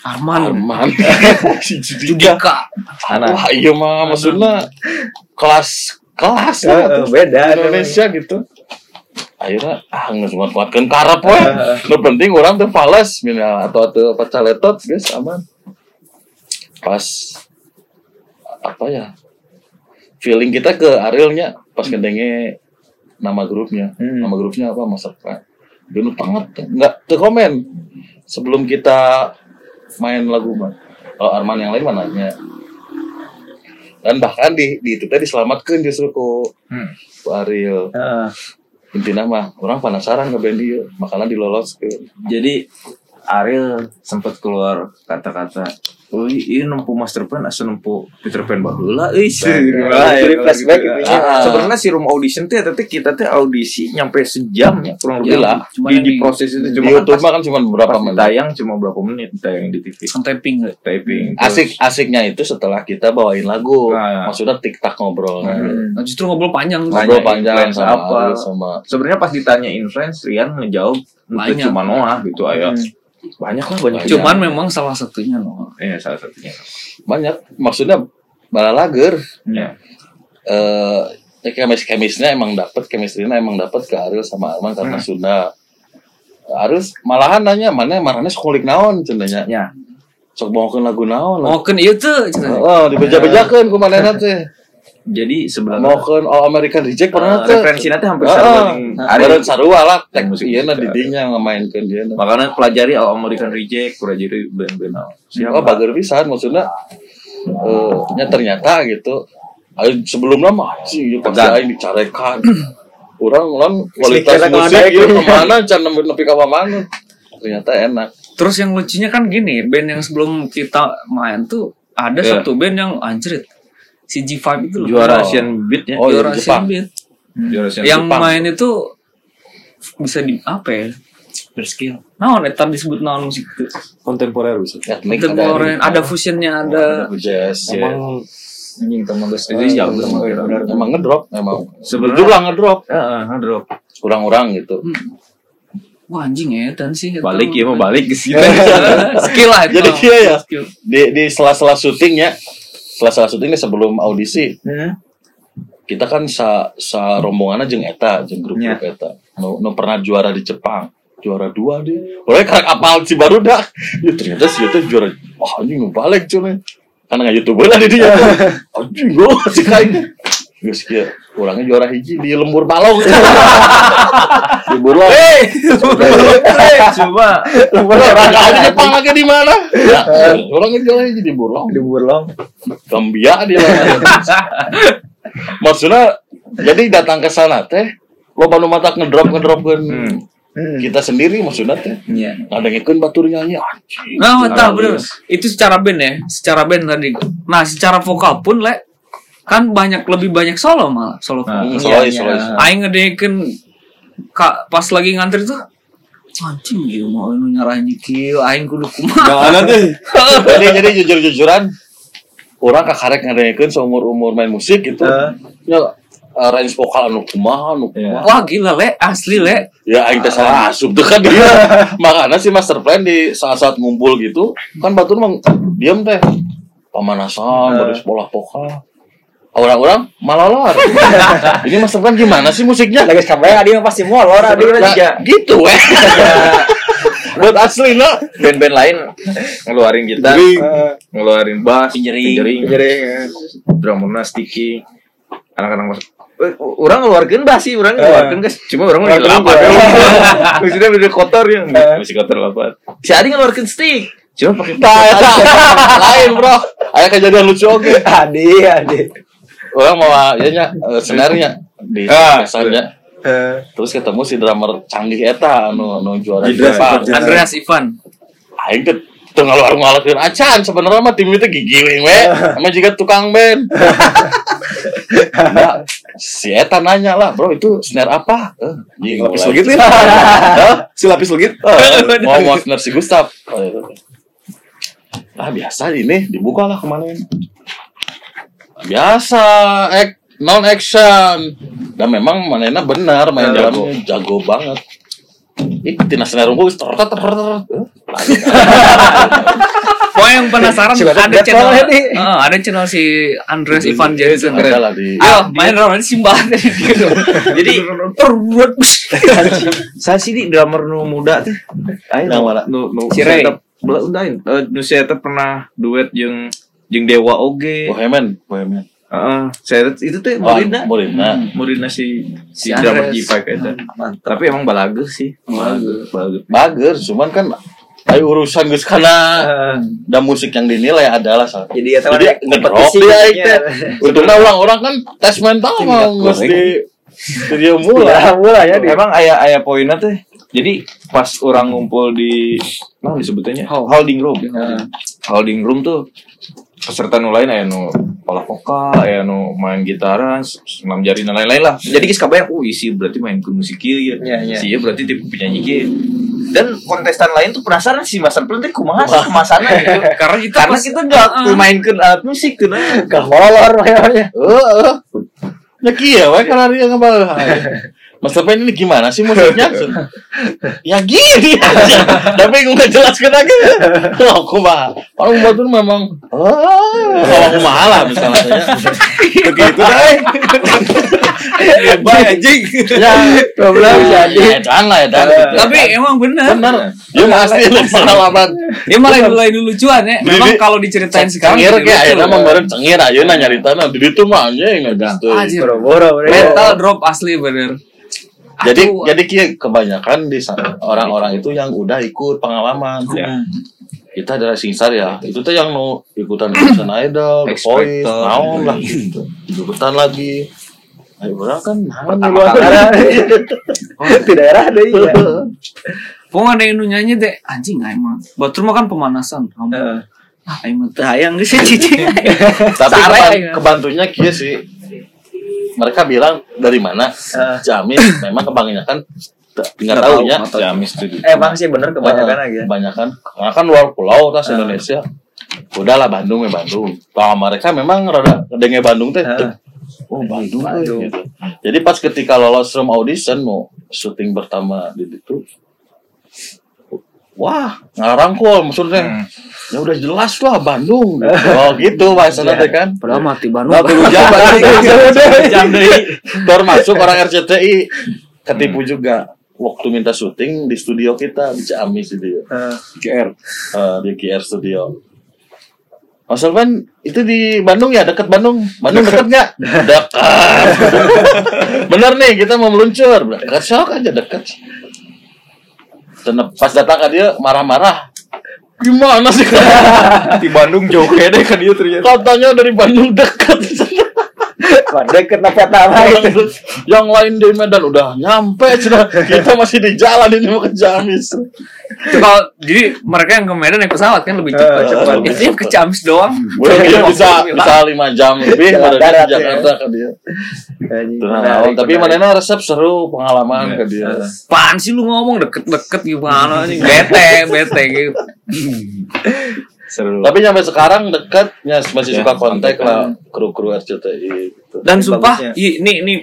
Arman. Arman si Judika. Wah. Iya mah maksudnya kelas kelas lah Heeh, tuh. beda Indonesia gitu akhirnya ah nggak cuma kuatkan karap we nu penting orang tuh fales mina atau atau apa caletot guys aman. Pas apa ya feeling kita ke Arielnya pas kedenge nama grupnya. Hmm. nama grupnya apa masa depan Dulu banget nggak ke komen. Sebelum kita main lagu mah kalau Arman yang lain mana nya dan bahkan di di itu tadi diselamatkan justru ku Hmm. Ariel. Heeh. Intinya mah orang penasaran ke band dia makanya dilolos ke Jadi Ariel sempat keluar kata-kata, "Wih, ini nempu Master Plan asa nempu Peter Pan baheula euy." Wah, jadi flashback gitu ya. Ah. Sebenarnya si room audition teh tapi kita teh audisi nyampe sejam ya kurang lebih Gila. lah. Cuma Di, yang di proses itu di cuma YouTube kan mah kan cuma beberapa menit tayang cuma berapa menit tayang di TV. Kan taping nggak? Typing. asik asiknya itu setelah kita bawain lagu Nah. maksudnya tiktak ngobrol Hmm. Nah, justru ngobrol panjang. ngobrol panjang influence sama apa. Sama Sebenarnya pas ditanyain friends Rian ngejawab Banyak. cuma Noah gitu ayo. Banyak lah banyak. Cuman memang salah satunya loh. Iya salah satunya. banyak maksudnya malah lager Ya. eh ya kemis kemisnya emang dapet chemistry-nya emang dapet ke Ariel sama Arman karena Hmm. Sunda Ariel malahan nanya mana marahnya sekolik naon cenanya Ya. sok bawakeun lagu naon Mau kan iya tuh. ceritanya. Oh, dibeja-bejakeun ku manehna teh. Jadi sebenarnya Maukeun All American Reject pernah uh, teh. referensinya teh hampir Ah, sama ah. Ada sarua lah tek Musik ieu na musik. di dinya ngamainkeun dia. Makanya pelajari All American Reject, pelajari band-band naon. Oh, bager pisan maksudnya eh nya ternyata gitu. Ayo sebelumnya mah anjing ieu pasti aing dicarekan. Urang lan kualitas musik gitu. ke mana can nepi nepi ka mana. Ternyata enak. Terus yang lucunya kan gini, band yang sebelum kita main tuh ada Iya. satu band yang anjrit. Si G5 itu loh. Juara Oh. Asian Beat ya. Oh, Juara iya, Asian Jepang. Beat. Juara Asian Yang Jepang. main itu bisa di apa ya? Berskill. Naon eta disebut naon musik itu? kontemporer bisa Etnik Contemporary, ada fusionnya, ada jazz. emang anjing teman gus Itu jauh sama. Emang ngedrop emang. Sebenarnya- lah ngedrop. Heeh, drop. Kurang-kurang gitu. Wah anjing ya dan sih. Balik ya mau balik ke sini. skill lah itu. Jadi kia ya. Skill. di di sela-sela syutingnya sela-sela syutingnya sebelum audisi. Hmm. kita kan sa, sa rombongan jeung eta jeung grup grup eta. Nu, nu pernah juara di Jepang. Juara dua dia. Oleh karek apal si baru dah. Ya ternyata si itu juara. Wah anjing nu balik cuy karena nggak youtuber lah di dia. Anjing gue si kain Geus kieu orangnya juara hiji di lembur balong di burlong Coba orang aja Jepang lagi di mana ya, orangnya juara hiji di burlong di burlong Gambia dia. Maksudnya jadi datang ke sana teh lo baru mata ngedrop ngedrop kan Hmm. kita sendiri maksudnya teh Iya. ngadengikeun batur nyanyi anjing. Nah, tahu bener. Halus. Itu secara band ya, secara band tadi. Nah, secara vokal pun le kan banyak lebih banyak solo malah, solo Nah. Hmm, solois, iya. solois. Aing ngedekeun kak pas lagi ngantri tuh anjing gitu mau nu nyarahin kieu aing kudu kumaha. jangan nanti jadi jadi jujur jujuran orang kakarek ngadengikeun seumur umur main musik gitu Eh. ya uh, range vokal anu kumaha anu kumaha Wah gila le, asli le. ya aing teh salah asup tuh kan dia makanya si master plan di saat-saat ngumpul gitu kan batur mah diam teh pemanasan baru sekolah vokal orang-orang malalar ini master plan gimana sih musiknya? Lagi sampai adi mah pasti molor Ya, juga gitu weh buat asli no band-band lain ngeluarin gitar Jering. ngeluarin bass Pinjering. pinjering Jering, ya. drummerna sticky. Anak-anak mas Eh, orang ngeluarkan bass sih orang ngeluarkan guys. Cuma orang Ngeluarkeun apa? gua. maksudnya udah kotor ya? Masih kotor apa? Si Adi ngeluarkan stick. Cuma pakai Nah, eta. lain bro. Ada kejadian lucu oke. Adi, Adi. Orang mau ya nya eh, senarnya di Ah, biasanya. Eh, terus ketemu si drummer canggih eta anu anu juara Andreas, Jepang Andreas. Andreas Ivan. Aing teh teu ngaluar ngaluarkeun acan sebenarnya mah tim itu gigiling we. Sama juga tukang band. Nah, si eta nanya lah bro itu snare apa? Eh, anjing, Lapis legit. Nih. Si lapis legit. Eh, mau mau snare si Gustaf. Oh, itu. ah biasa ini dibuka lah kemarin biasa ek non action dan memang manena benar main Jago. dalamnya jago banget Ih, tina lagi. Pokoknya yang penasaran ada channel. Eh, ada channel si Andreas Ivan Jensen Ada lah di Ayo main drum ini simbah jadi saya sih di drummer nu muda teh ayo Yang mana? nu nu Si Ray. saya teh- bela undain Eh, nu saya pernah duet jeung jeung Dewa Oge. Bohemian Bohemian Heeh, saya itu teh Oh, Murinda Murinda. Murinda si si drummer Andres. G5 eta tapi emang balagus sih. Balagus balagus bager cuman kan ayo urusan geus kana. Dan musik yang dinilai adalah salah. Jadi ya teman Jadi ngedrop dia itu. Untungnya orang-orang kan tes mental mau geus di studio Mulai, mulai. mulai ya. emang ayah ayah poinnya teh. Jadi pas orang ngumpul di nah disebutnya? Holding room. Holding room tuh peserta nu lain aya nu pola vokal aya nu main gitaran senam jari dan lain-lain lah jadi geus kabayang oh isi berarti main ke musik kieu ya Iya, iya. si berarti tipe penyanyi kieu dan kontestan lain tuh penasaran sih Mas Arpel teh kumaha sih kemasannya gitu Karena kita karena pas- kita enggak Heeh. mainkan alat musik tuh nah Gak namanya. Heeh. Ya kieu we kana dia ngebal. Mas Lepen ini gimana sih musiknya? ya gini aja. Tapi gue gak jelaskan lagi. Oh, aku mah. Orang buat itu memang. Oh, aku mah lah misalnya. Begitu deh. Bye anjing. Ya, Problem jadi. ya dan lah ya dan. Tapi emang bener benar. Ya pasti lu pengalaman. Dia malah mulai dulu lucuan ya Memang kalau diceritain sekarang Cengir kayak akhirnya membarin cengir aja nah nyarita nah di itu mah anjing. Anjir. Mental drop asli bener Jadi Aduh. jadi kia kebanyakan di orang-orang itu yang udah ikut pengalaman. Ya. Kita adalah singsar ya. Itu tuh yang mau ikutan Indonesian Idol, The Voice, naon lah gitu. Ikutan lagi. Ayo orang kan naon Di di luar luar. daerah. Di daerah deh ya. Pokoknya ada yang nyanyi deh Anjing aing mah Batur mah kan pemanasan Heeh. Ah aing mah teu hayang geus cici Tapi kebantunya kia sih. Mereka bilang dari mana? Jamin memang kebanyakan nggak tahu ya. Jamis tuh Emang sih bener kebanyakan Eh, aja. Kebanyakan. Karena kan luar pulau tas Indonesia. Udahlah Bandung ya Bandung. Kalau mereka memang rada ngedenge Bandung teh. Heeh. Oh Bandung, Bandung. gitu. Jadi pas ketika lolos room audition mau syuting pertama di itu. Wah, ngarangkul maksudnya. Ya udah jelas lah Bandung. Oh gitu bahasanya teh kan. Padahal mati Bandung Nah, jam Iya, jam deui. Termasuk orang RCTI ketipu juga waktu minta syuting di studio kita di Ciamis studio. Heeh. GR. Eh, di KR Studio. Mas Alvan itu di Bandung ya dekat Bandung. Bandung dekat nggak? Dekat. Bener nih kita mau meluncur. Dekat sok aja dekat. Dan pas datang ke dia marah-marah. Gimana sih? di Bandung jauh kayak deh kan dia ternyata Katanya dari Bandung dekat. Deket apa nama itu? yang lain di Medan udah nyampe cenah. kita masih di jalan ini mau ke Jamis kalau jadi mereka yang ke Medan naik pesawat kan lebih cepat. Eh, cepat. Ini yang ke Ciamis doang. Bisa bisa lima jam lebih dari di Jakarta ke dia Nah, tapi mana resep seru pengalaman ke dia Apaan sih lu ngomong deket-deket gimana nih? Bete, bete gitu. seru tapi sampai sekarang dekatnya masih Ya, suka kontak kontak. lah kru kru RCTI gitu. Dan Ini sumpah, i- ini ini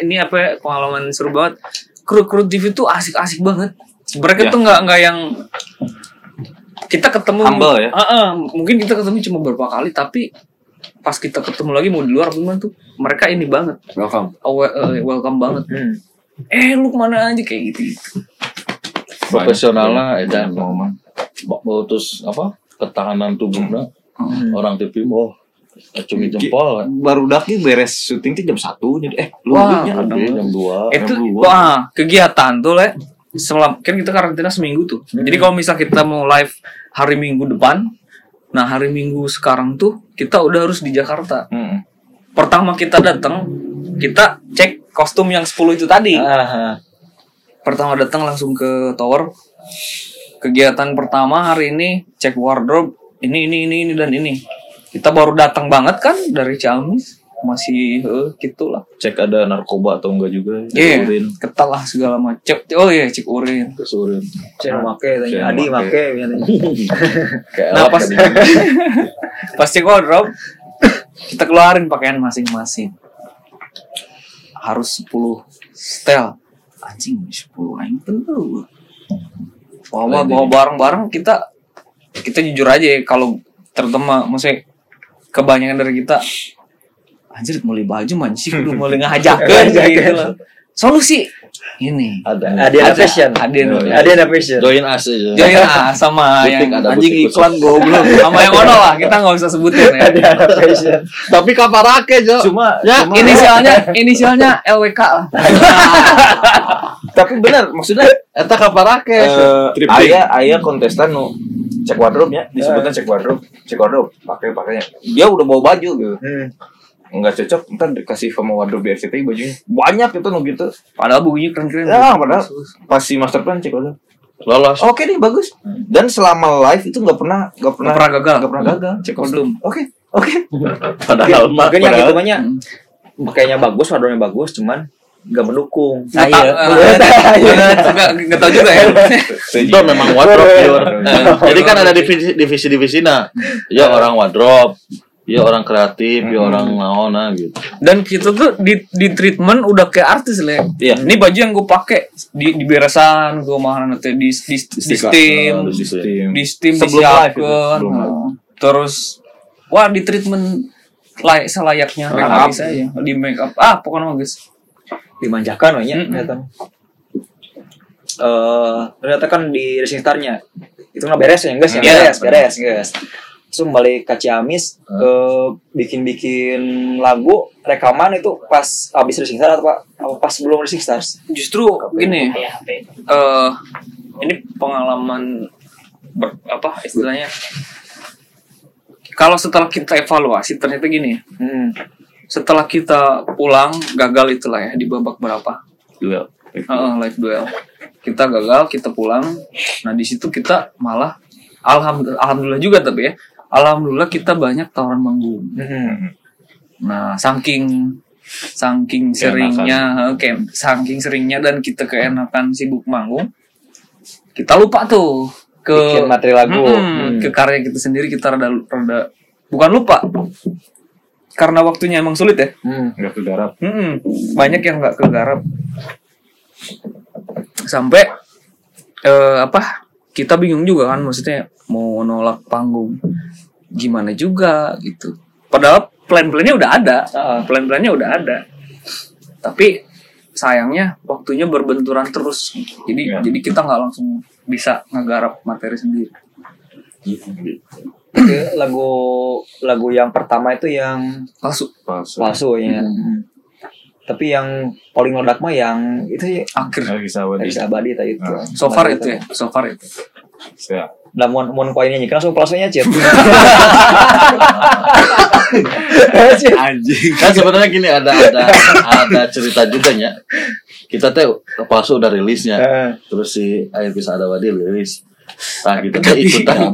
ini apa ya, pengalaman seru banget. Kru-kru TV tuh asik-asik banget. Mereka Ya. tuh nggak nggak yang kita ketemu Humble ya? Heeh, mungkin kita ketemu cuma beberapa kali tapi pas kita ketemu lagi mau di luar gimana tuh mereka ini banget Welcome. awe- eh, welcome banget Hmm. eh lu ke mana aja kayak gitu, -gitu. profesionalnya edan mau terus apa ketahanan tubuhnya orang TV oh acungi jempol. baru daki beres syuting tuh jam satu jadi eh lu Wah, Oke, jam dua itu Jam dua. wah kegiatan tuh le. Selam kan kita karantina seminggu tuh. Jadi kalau misal kita mau live hari minggu depan nah hari minggu sekarang tuh kita udah harus di Jakarta. Hmm. pertama kita datang kita cek kostum yang 10 itu tadi. Ah, pertama datang langsung ke tower kegiatan pertama hari ini cek wardrobe ini ini ini ini dan ini kita baru datang banget kan dari Ciamis masih eh, gitulah cek ada narkoba atau enggak juga Iya, urin ketal lah segala macam. Oh iya, cek urin. Cek make Cek tanya Adi make. make Nah, pas pas cek wardrobe, kita keluarin pakaian masing-masing. Harus 10 setel. Anjing 10 aing tentu. Bawa bawa barang-barang kita kita jujur aja ya, kalau terutama maksudnya kebanyakan dari kita anjir beli baju man sih kudu mulai ngajakeun gitu loh. Solusi ini. ada Adi ada fashion. Ada Adi ada fashion. join us aja Join ah sama yang ada anjing iklan goblok sama yang ono lah kita nggak usah sebutin ya. Ada fashion. tapi kaparake jo cuma Ya, cuma Inisialnya inisialnya LWK lah. tapi benar maksudnya eta kaparake eh, Thrifting. ayah ayah kontestan nu cek wardrobe nya disebutnya cek wardrobe cek wardrobe pakai pakainya dia udah bawa baju gitu Hmm. Nggak cocok ntar dikasih sama wardrobe RCTI bajunya banyak itu nu gitu. Padahal bukunya keren-keren. ya padahal pas si master plan cek wardrobe lolos. Oke nih bagus. Dan selama live itu nggak pernah nggak pernah Nggak pernah gagal. nggak pernah gagal. Cek Kostum. wardrobe oke oke. Padahal mah Mungkin yang padahal- itu banyak pakainya bagus, wardrobe bagus, cuman nggak mendukung. Nggak tahu, eh, nggak nggak tahu juga ya. itu memang wardrobe jadi kan ada divisi divisi divisi nah ya orang wardrobe ya orang kreatif ya orang naona gitu Dan kita tuh di di treatment udah kayak artis lah. Iya. Ini baju yang gue pakai di di beresan gue mahal nanti di di, di steam, di sistem di steam Sebelum live itu, disiapkan. sebelum live. Nah, Terus wah di treatment layak selayaknya up. up aja di make up ah pokoknya bagus Dimanjakan banyak Mm-mm. ternyata. Eh, ternyata kan di racing starnya itu nggak beres ya, enggak sih, Iya. beres, beres, beres. Terus balik ke Ciamis, eh, bikin-bikin lagu, rekaman itu pas habis racing star atau apa, apa pas sebelum racing stars? justru gini eh ini pengalaman ber- apa istilahnya? Kalau setelah kita evaluasi ternyata gini Hmm. setelah kita pulang gagal itulah ya di babak berapa? Duel. Heeh, live duel. Kita gagal kita pulang. Nah di situ kita malah alhamdulillah alhamdulillah juga tapi ya alhamdulillah kita banyak tawaran manggung Hmm. Nah, saking saking seringnya, eh, kayak saking seringnya dan kita keenakan sibuk manggung, kita lupa tuh ke Bikin materi lagu. Mm-mm, Hmm. ke karya kita sendiri kita rada rada bukan lupa karena waktunya emang sulit ya. Hmm. nggak kegarap Mm-mm, banyak yang nggak kegarap sampai eh, apa kita bingung juga kan maksudnya mau nolak panggung gimana juga gitu padahal plan-plannya udah ada Ah. plan-plannya udah ada tapi sayangnya waktunya berbenturan terus jadi Ya. jadi kita nggak langsung bisa ngegarap materi sendiri Itu lagu lagu yang pertama itu yang palsu pas palsu ya. Hmm. Tapi yang paling meledak mah yang itu sih akhir. Lagi sahabat dari abadi tadi itu. Ah. so far itu ya? So far itu. Saya Lah mau mau koinnya nyanyi langsung palsunya cip. Anjing. kan sebenarnya gini ada ada ada cerita juga ya kita teh palsu udah rilisnya. Eh. terus si air bisa ada wadi rilis. Nah kita teh ikutan.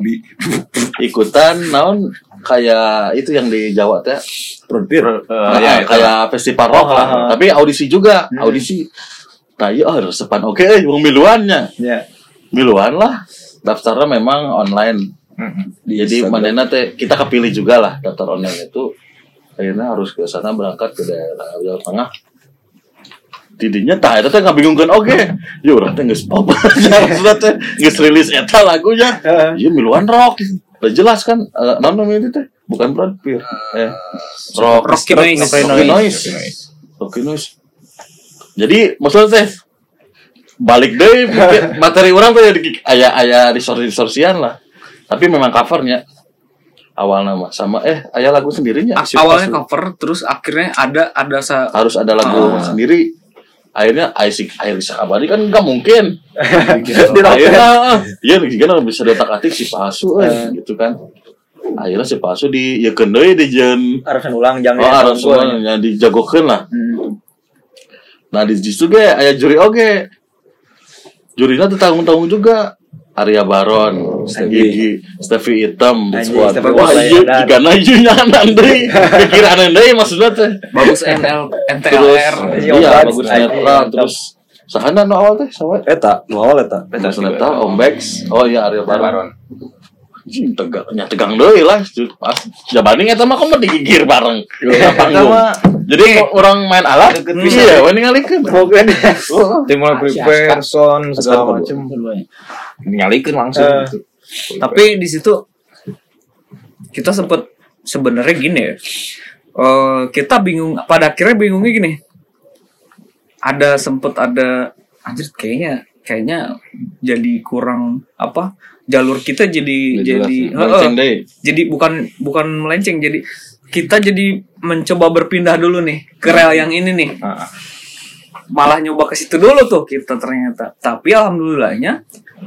ikutan naon kayak itu yang di Jawa teh Frontier. Ah, ya, itu. kayak festival rock Oh, lah. ah, ah. tapi audisi juga. Hmm. audisi nah iya oh, resepan. Oke eh mau miluannya. Ya. miluan lah. Daftarnya memang online. Di jadi mana teh kita kepilih juga lah daftar online itu. Akhirnya harus ke sana berangkat ke daerah Jawa Tengah. Didinya tah eta teh ngabingungkeun oke. Ya urang teh geus pop sudah teh geus rilis eta lagunya. Ieu miluan rock udah jelas kan eh, naon namanya itu teh bukan Brad Pitt. Eh rock Rocky Noise. Rocky Noise. Rocky Noise. Jadi maksudnya teh balik deh materi orang tuh ya di aya aya distorsi distorsian lah. Tapi memang covernya. Awal nama sama eh aya lagu sendirinya. A- awalnya cover terus akhirnya ada ada harus ada lagu Ah. sendiri akhirnya Aisik Airisa Abadi kan nggak mungkin. Akhirnya iya kan bisa detak atik si palsu eh, gitu kan. Akhirnya si palsu di ya kendai di jen Harus ulang jangan oh ya, harus gua. yang dijagokan lah. Hmm. nah di situ ge aya juri oge. Jurinya tuh tanggung-tanggung juga Arya Baron, Gigi, Steffi Hitam, Anjing, Squad. Wah, iya, jika najunya nanti, pikiran nanti maksudnya teh. bagus NL NTLR Iya, iya, bagus, netral, terus sahana no awal teh, sawa. Eta, nu awal eta. Netral, Om Bex, oh iya Arya Baron. Anjing, tegang, deui lah. Pas jabani eta mah kok digigir bareng. Di panggung. Jadi orang main alat, iya, we ningalikeun. Oh, Tim mulai prepare, sound, segala macem. Nyalikeun langsung Eh. gitu. tapi di situ kita sempet sebenarnya gini ya Eh, kita bingung pada akhirnya bingungnya gini ada sempet ada anjir kayaknya kayaknya jadi kurang apa jalur kita jadi jadi Heeh. Melenceng deh. jadi bukan bukan melenceng. Jadi kita jadi mencoba berpindah dulu nih ke rel yang ini nih. Ah, malah nyoba ke situ dulu tuh kita ternyata. Tapi alhamdulillahnya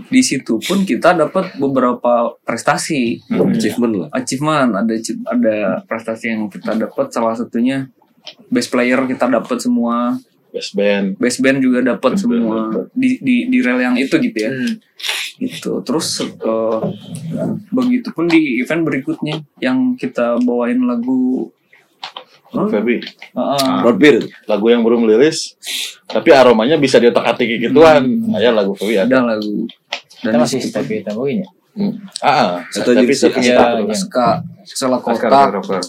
di situ pun kita dapat beberapa prestasi. Achievement lah. achievement. Ada ada prestasi yang kita dapat. Salah satunya best player kita dapat semua. Best band. best band juga dapat Best band semua di, di di rel yang itu gitu ya. Hmm. Gitu terus eh, begitu pun di event berikutnya yang kita bawain lagu Hah? Feby. Heeh. Road beer. lagu yang belum liris tapi aromanya bisa diotak atik gituan aya lagu Feby ada ada lagu Kita dan masih di situ tapi tamu ini. Hmm. ah Atau tapi jadi si- tapi Iya, iya. ska salah kotak Rocker.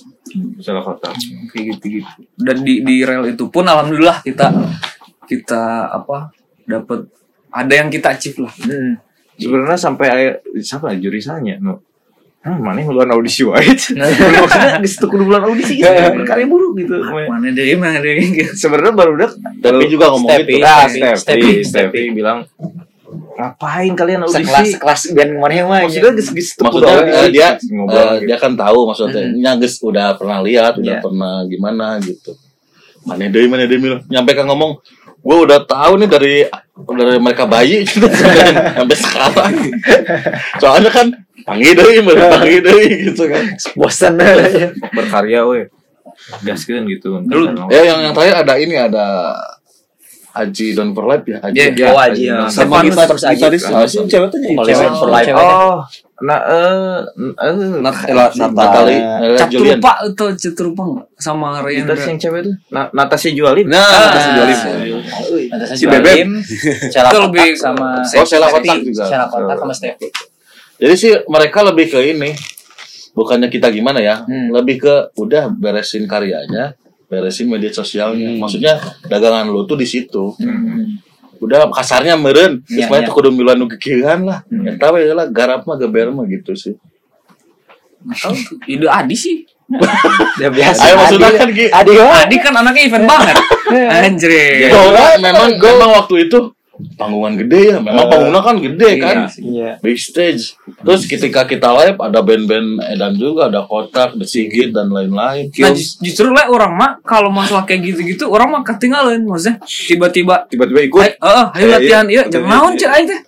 Salah kota. kayak gitu gitu dan di di rel itu pun alhamdulillah kita kita apa dapat ada yang kita achieve lah Hmm. Sebenarnya sampai aya- siapa jurusannya? No. Hah, mana yang bulan audisi wae? Maksudnya di situ kudu bulan audisi gitu. Berkarya buruk gitu. mana deh mana deh gitu. Sebenarnya baru udah tapi juga ngomong gitu Ah, Stepi, Stepi, bilang ngapain kalian Sekelas audisi? sekelas band mana yang mah. Maksudnya geus teu maksudnya audisi. dia ngobrol eh, gitu. dia kan tahu maksudnya nya geus udah pernah lihat udah Iya. pernah gimana gitu mana deh mana deh Mil. nyampe kan ngomong gue udah tahu nih dari dari mereka bayi gitu sampai sekarang soalnya kan panggil deh panggil deh gitu kan Bosan. berkarya we. Gaskeun gitu. Dulu- ya yang yang terakhir ada ini ada Aji Don Perlap ya Aji Iya, Oh, Aji, ya. sama gitar terus Aji. gitaris Ah, si cewek tuh Paling cewek. for life. Oh, nah eh eh Nat- Ela- Natali Nata- eh, Julian Caturupa itu Caturupa nggak? sama Ryan Gitaris yang cewek tuh Na Natasha Jualin. nah Ah. Natasha Si Bebek. Sela Itu lebih sama Oh, Sela. Kotak juga. Sela kotak sama Stepi. Jadi sih mereka lebih ke ini, bukannya kita gimana ya, Hmm. lebih ke udah beresin karyanya, beresin media sosialnya. Hmm. Maksudnya dagangan lu tuh di situ. Udah kasarnya meren, Iya, terus iya. tuh kudu milan nu kekieuan lah. Hmm. Eta we lah garap mah geber mah gitu sih. Oh, ide Adi sih Ya biasa. Ayo maksudnya Adi- kan. Adi. Adi kan anaknya event banget anjir memang memang waktu itu panggungan gede ya. Memang panggungnya kan gede kan. Iya. Big stage. Terus ketika kita live ada band-band edan juga, ada Kotak, The Sigit dan lain-lain. Nah jus- justru lah orang mah kalau masalah kayak gitu-gitu orang mah ketinggalan maksudnya tiba-tiba Tiba-tiba ikut. Ayo, eh, ayo Eh, latihan iya. iya, jangan naon cek aing teh.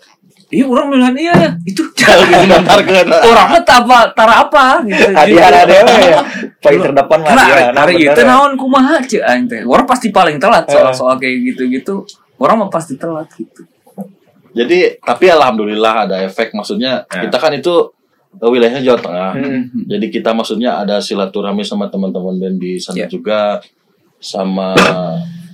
Iya, orang bilang iya ya. Itu sebentar ke orang mah tak apa, tara apa gitu. Hadiah ada ya. Paling terdepan Karena hadiah. hari bener itu ya. naon kumaha cek aing teh. Orang pasti paling telat soal-soal kayak gitu-gitu. Orang mah pasti telat gitu. Jadi tapi alhamdulillah ada efek maksudnya Ya. kita kan itu eh, wilayahnya Jawa Tengah. Hmm. Jadi kita maksudnya ada silaturahmi sama teman-teman band di sana Ya. juga sama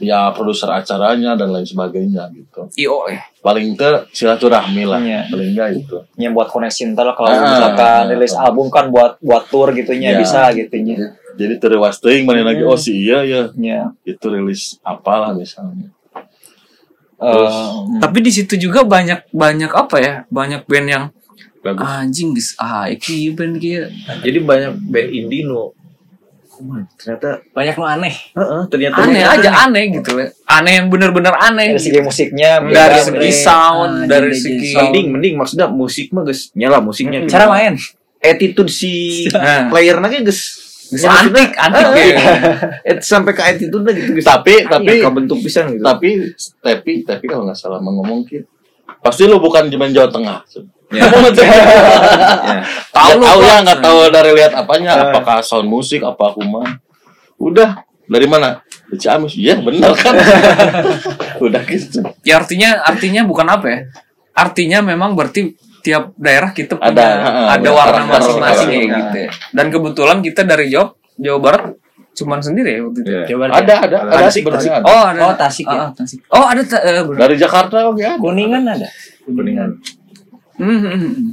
ya produser acaranya dan lain sebagainya gitu. Io eh. Paling ter silaturahmi lah. Iya. Paling enggak itu. yang buat koneksi ntar lah kalau Ah, misalkan ah, rilis album kan buat buat tour gitunya Ya. bisa gitunya. Jadi terlewas teuing mana lagi oh si iya ya Ya. itu rilis apalah misalnya. Eh, Tapi di situ juga banyak banyak apa ya? Banyak band yang Bagus. anjing guys. Ah, iki band kia. Jadi banyak band indie nu Kuman. Ternyata banyak lo aneh heeh, ternyata aneh aja aneh gitu ya aneh yang bener-bener aneh dari segi musiknya dari segi sound Ah, dari segi mending mending maksudnya musik mah guys nyala musiknya Cara main. attitude si Nah. player nage guys Geus antik antik Eh, ya. eh, sampai ke attitude lah gitu Tapi tapi bentuk pisan gitu. tapi tapi tapi kalau nggak salah mau ngomong Ki, pasti lu bukan cuma Jawa Tengah. Ya. ya. Tahu tahu ya nggak tahu dari lihat apanya apakah sound musik apa kuman. Udah dari mana? Dari Ciamis. Iya benar kan? Udah gitu ya artinya artinya bukan apa ya? Artinya memang berarti tiap daerah kita punya Ada, ada, ada warna masing-masing ya karakter. gitu ya. dan kebetulan kita dari Jawa Jawa Barat cuman sendiri ya waktu itu Iya. Coba ada ada ada Tasik, ada. oh ada Oh, Tasik ya? Ah, ah, Tasik. oh ada ta- eh, bener. dari Jakarta oke ada Kuningan ada. Kuningan. Hmm, hmm, hmm.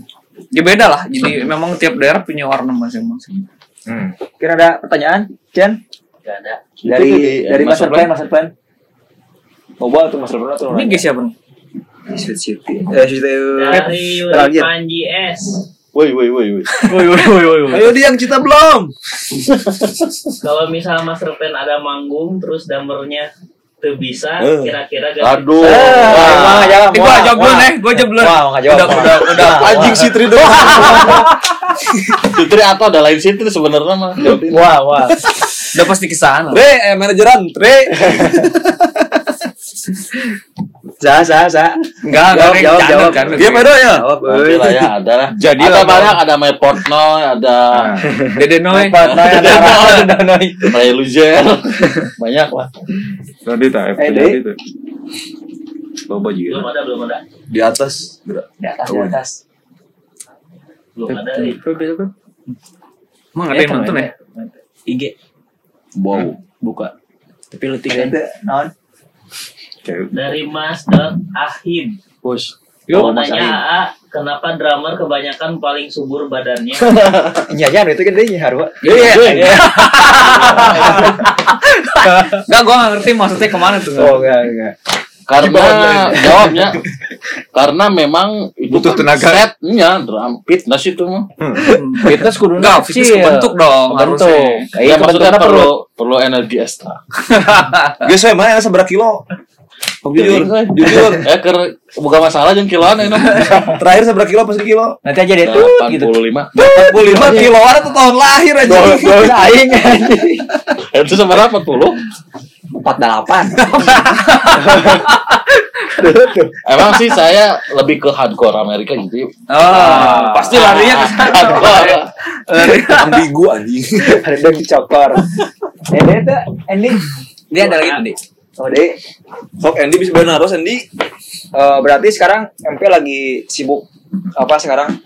ya beda lah jadi memang tiap daerah punya warna masing-masing Hmm. kira ada pertanyaan Chen Gak ada. dari Itu dari master plan master plan Boba atau master plan atau ini guys siapa nih Sweet City eh Sweet City Dari. Panji S. woi woi woi woi Ayo di yang cita belum. Kalau misal Master Plan ada manggung terus drummernya tuh bisa, Eh. kira-kira ganti aduh Wah. Eh, gua wah, jawab dulu wah. nih, gua jawab dulu. Wah, nggak jawab. Udah, udah, udah. Anjing si Tri doang. Atau ada lain Fitri sebenarnya mah. Wah, wah. Udah pasti ke sana. Tre, eh, manajeran, Tre. Sa, sa, sa. Enggak, Jawab, enggak, jawab, jawab. jangan. Dia pedo ya. Jawab, lah ya ada lah. Jadi ada banyak ada My Portnoy, ada Dede Noy. Nah, ada ada Noy. Ray Luzer, banyak lah. Tadi tak Eh, itu. Boba belum juga. ada, belum ada. Di atas. Di atas, di atas. Belum ada. eh. Emang ada yang nonton ya? IG. Wow. Buka. Tapi lu tiga. Naon? Dari Mas Dot Ahim. Bos. Mau nanya AA, kenapa drummer kebanyakan paling subur badannya? Iya, jangan itu kan dia harus. Iya. Enggak, gua nggak ngerti maksudnya ke mana tuh. Oh, enggak, enggak. Karena jawabnya karena memang itu Butuh kan tenaga. setnya drum fitness itu mah. Fitness kudu Enggak, fitness kebentuk dong Kebentuk. harusnya. Ya, Iya, maksudnya perlu perlu energi ekstra. Guys, saya mana seberapa kilo? Jujur, jujur. Eh ker bukan masalah jeung kiloan enak. Terakhir seberapa kilo pas kilo? Nanti aja deh tuh gitu. 85. 45 kiloan atau tahun lahir aja. Aing Itu seberapa 40? empat delapan. Emang sih saya lebih ke hardcore Amerika gitu. Oh, pasti larinya ke. Hardcore. Ambigu anjing. Ada yang dicokor. Eh, dia tuh, Andy. Dia ada lagi nih. Oh, deh. Sok Andy bisa benar harus Andy. Eh, berarti sekarang MP lagi sibuk apa sekarang?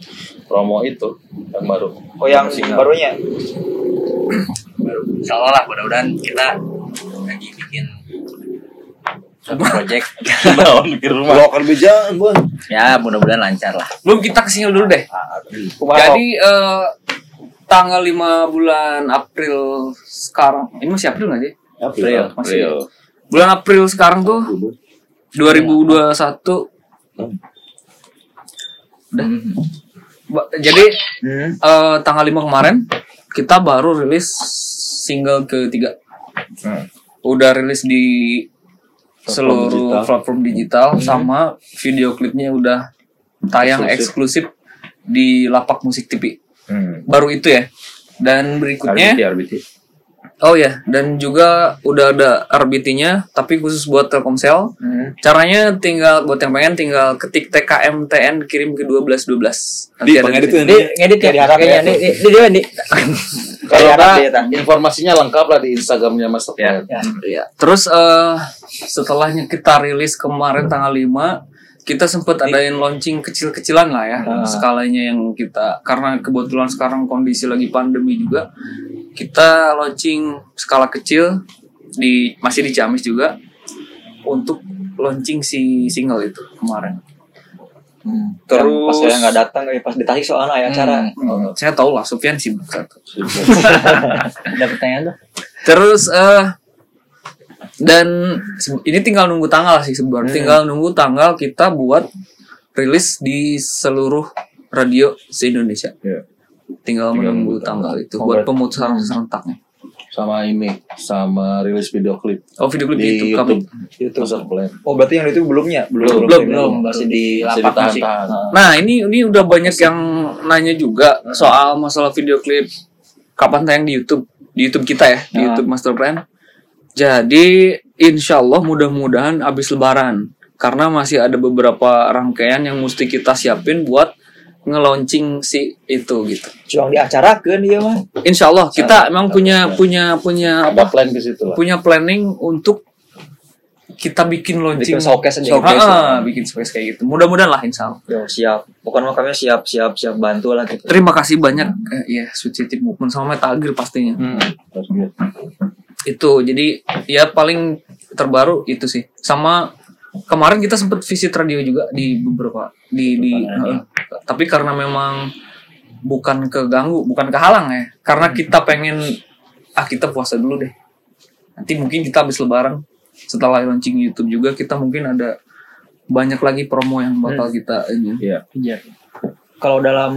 Promo itu yang baru. Oh, yang barunya. Insya Allah lah mudah-mudahan kita lagi bikin satu project. Naon di rumah. Lokal bejaan, Bang. ya mudah-mudahan lancar lah. Belum kita ke sini dulu deh. Kumaha, Jadi eh, tanggal 5 bulan April sekarang. Ini masih April nggak sih? April. Masih. Bulan April sekarang tuh 2021 Udah. Ba- Jadi Hmm. eh, tanggal 5 kemarin kita baru rilis single ketiga. Udah rilis di seluruh platform digital sama video klipnya udah tayang eksklusif di lapak musik TV. Hmm. Baru itu ya. Dan berikutnya RBT, RBT. Oh ya, dan juga udah ada RBT-nya, tapi khusus buat Telkomsel. Hmm. Caranya tinggal buat yang pengen tinggal ketik TKMTN kirim ke 1212. Di ada pengedit di tuh sini. Andy. Ngedit ya Diharap ya. kayaknya. Di di di di. Kalau Tang. informasinya lengkap lah di Instagramnya Mas. Iya. Terus eh setelahnya kita rilis kemarin tanggal 5 kita sempat adain launching kecil-kecilan lah ya skalanya yang kita karena kebetulan sekarang kondisi lagi pandemi juga kita launching skala kecil di masih di Ciamis juga untuk launching si single itu kemarin. Terus pas saya nggak datang eh, pas di Tasik soalnya ada acara. Hmm, saya tahu lah sibuk satu. Ada pertanyaan tuh. Terus eh dan ini tinggal nunggu tanggal sih sebenarnya. Tinggal nunggu tanggal kita buat rilis di seluruh radio se Indonesia. Iya. Tinggal, menunggu tanggal itu buat pemutusan serentaknya. sama ini sama rilis video klip Oh video klip di YouTube kamu. YouTube YouTube. Oh berarti yang itu belumnya Belum, belum, belum di masih lapak musik ditahan-tahan Nah ini ini udah banyak yang nanya juga soal masalah video klip kapan tayang di YouTube di YouTube kita ya di Nah. YouTube Master Plan. Jadi insya Allah mudah-mudahan abis Lebaran karena masih ada beberapa rangkaian yang mesti kita siapin buat nge-launching si itu gitu. Cuma diacarakan dia mah. Insya Allah kita emang punya punya punya ada apa? plan ke situ lah Punya planning untuk kita bikin launching Bikin showcase aja. Showcase, ah, bikin showcase kayak gitu. Mudah-mudahan lah insya Allah. Yo siap. Pokoknya kami siap siap siap bantu lah gitu. Terima kasih banyak eh, ya Sweet City Movement sama Gear pastinya. Gitu. Itu jadi ya paling terbaru itu sih. Sama kemarin kita sempet visit radio juga di beberapa di di eh, tapi karena memang bukan keganggu, bukan kehalang ya. Karena kita pengen ah kita puasa dulu deh. Nanti mungkin kita habis lebaran setelah launching YouTube juga kita mungkin ada banyak lagi promo yang bakal kita ini. Iya. Kalau dalam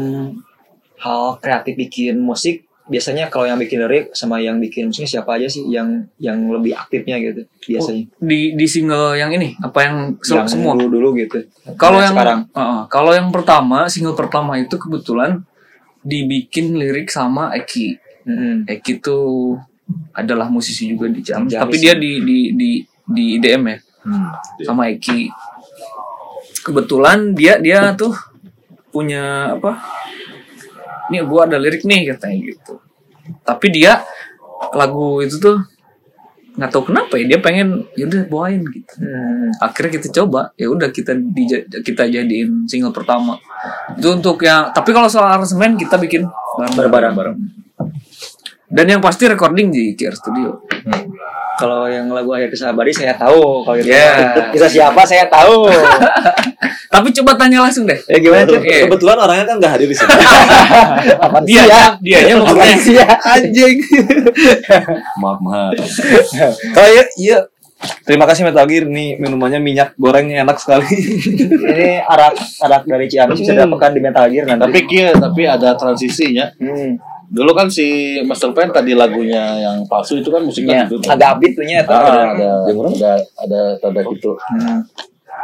hal kreatif bikin musik, biasanya kalau yang bikin lirik sama yang bikin musiknya siapa aja sih yang yang lebih aktifnya gitu biasanya. Di di single yang ini apa yang yang semua dulu dulu gitu. Kalau yang sekarang Heeh, kalau yang pertama single pertama itu kebetulan dibikin lirik sama Eki. Mm-mm. Eki tuh adalah musisi juga di Ciamis, tapi dia di di di di IDM ya sama Eki. Kebetulan dia dia tuh punya apa? Nih gua ada lirik nih katanya gitu. Tapi dia lagu itu tuh nggak tahu kenapa ya dia pengen yaudah bawain gitu Hmm. akhirnya kita coba ya udah kita dija- kita jadiin single pertama itu untuk yang tapi kalau soal aransemen kita bikin bareng-bareng dan yang pasti recording di KR Studio Kalau yang lagu akhir kisah abadi saya tahu. Kalau gitu Ya. kisah siapa saya tahu. tapi coba tanya langsung deh ya gimana tuh? Iya. Kebetulan orangnya kan nggak hadir di sini. dia dia nya maksudnya ya anjing. maaf maaf. Oh iya, iya. Terima kasih Metal Gear. Nih minumannya minyak gorengnya enak sekali. Ini arak arak dari Ciamis bisa Hmm. dapatkan di Metal Gear nanti. tapi kia tapi ada transisinya Hmm. Dulu kan si Master Plan tadi lagunya yang palsu itu kan musiknya Ya, gitu agak upbeat tuh nya Ah, ada ada ada tanda gitu Hmm.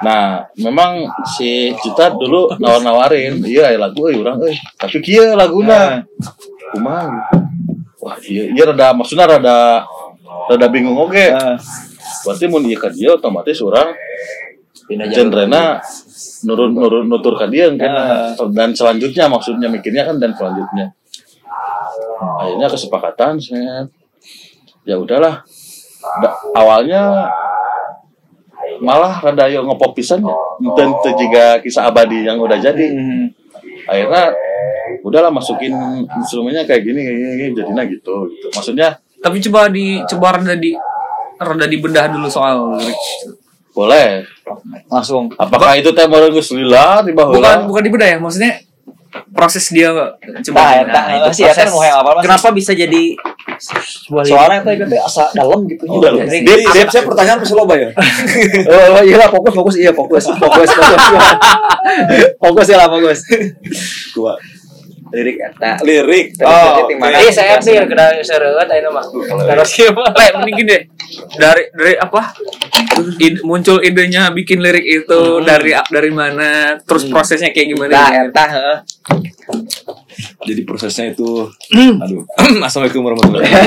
Nah, memang si Cita dulu nawar-nawarin, iya ya lagu euy urang euy. Tapi kieu laguna. Kumaha gitu. Wah, iya iya rada maksudnya rada rada bingung oge. Ah. Berarti mun ieu ka dia otomatis urang genrena nurun nurun nutur ka dia kan. Dan selanjutnya maksudnya mikirnya kan dan selanjutnya. Akhirnya kesepakatan saya ya udahlah. Da- awalnya malah rada yo ngepop pisan ya. Dan itu juga kisah abadi yang udah jadi. Hmm. Akhirnya udahlah masukin instrumennya kayak gini kayak gini, gini jadinya gitu gitu. Maksudnya tapi coba di coba rada di rada dibedah dulu soal lirik boleh. Langsung. Apakah itu teh baru geus lila di baheula? bukan bukan dibedah ya maksudnya proses dia coba Tah, gimana? tah, itu sih ya kan proses. mau yang apa? Kenapa bisa jadi sebuah? Soalnya teh gitu asa dalam gitu. Oh, dalam. Jadi- Dia, dia, saya pertanyaan pasti loba ya. Oh iya lah fokus fokus iya fokus fokus fokus fokus ya lah fokus Gua lirik eta lirik. Oh, Eh saya sih kena seret ayo mah. Terus gimana? Le, mending gini deh. Dari dari apa? Ide- muncul idenya bikin lirik itu dari dari mana? Terus prosesnya kayak gimana? Nah, gitu. eta heeh. Jadi prosesnya itu aduh. Assalamualaikum warahmatullahi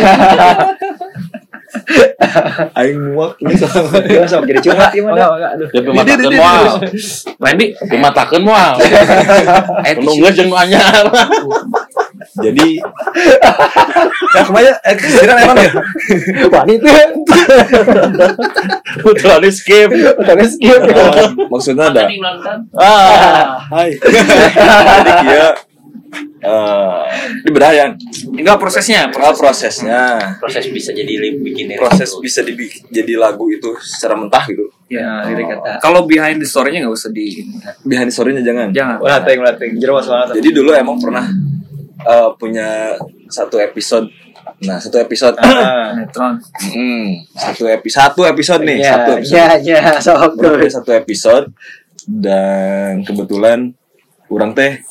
Aing muak ini sama. Dia langsung jadi curhat gimana? Ya pematakeun moal. Randy, Pematakeun moal. eh, Penunggu jeung anyar. Jadi ya kemarin eh kesiran emang ya. Wanita. Di skip. Tapi skip. Oh, maksudnya ada. Ah, hai. Jadi dia eh di berayan. enggak prosesnya. Oh, prosesnya. Proses bisa jadi bikin. Proses bisa dibikin jadi lagu itu secara mentah gitu. Ya, lirik eta. Kalau behind the story-nya nggak usah di Behind the story-nya jangan. jangan. Ulah teh ulah banget. Jadi dulu emang pernah eh, punya satu episode. Nah, satu episode. Netron. Hmm, satu episode satu episode nih, Ya, satu episode. ya, ya, sok Udah punya satu episode dan kebetulan orang teh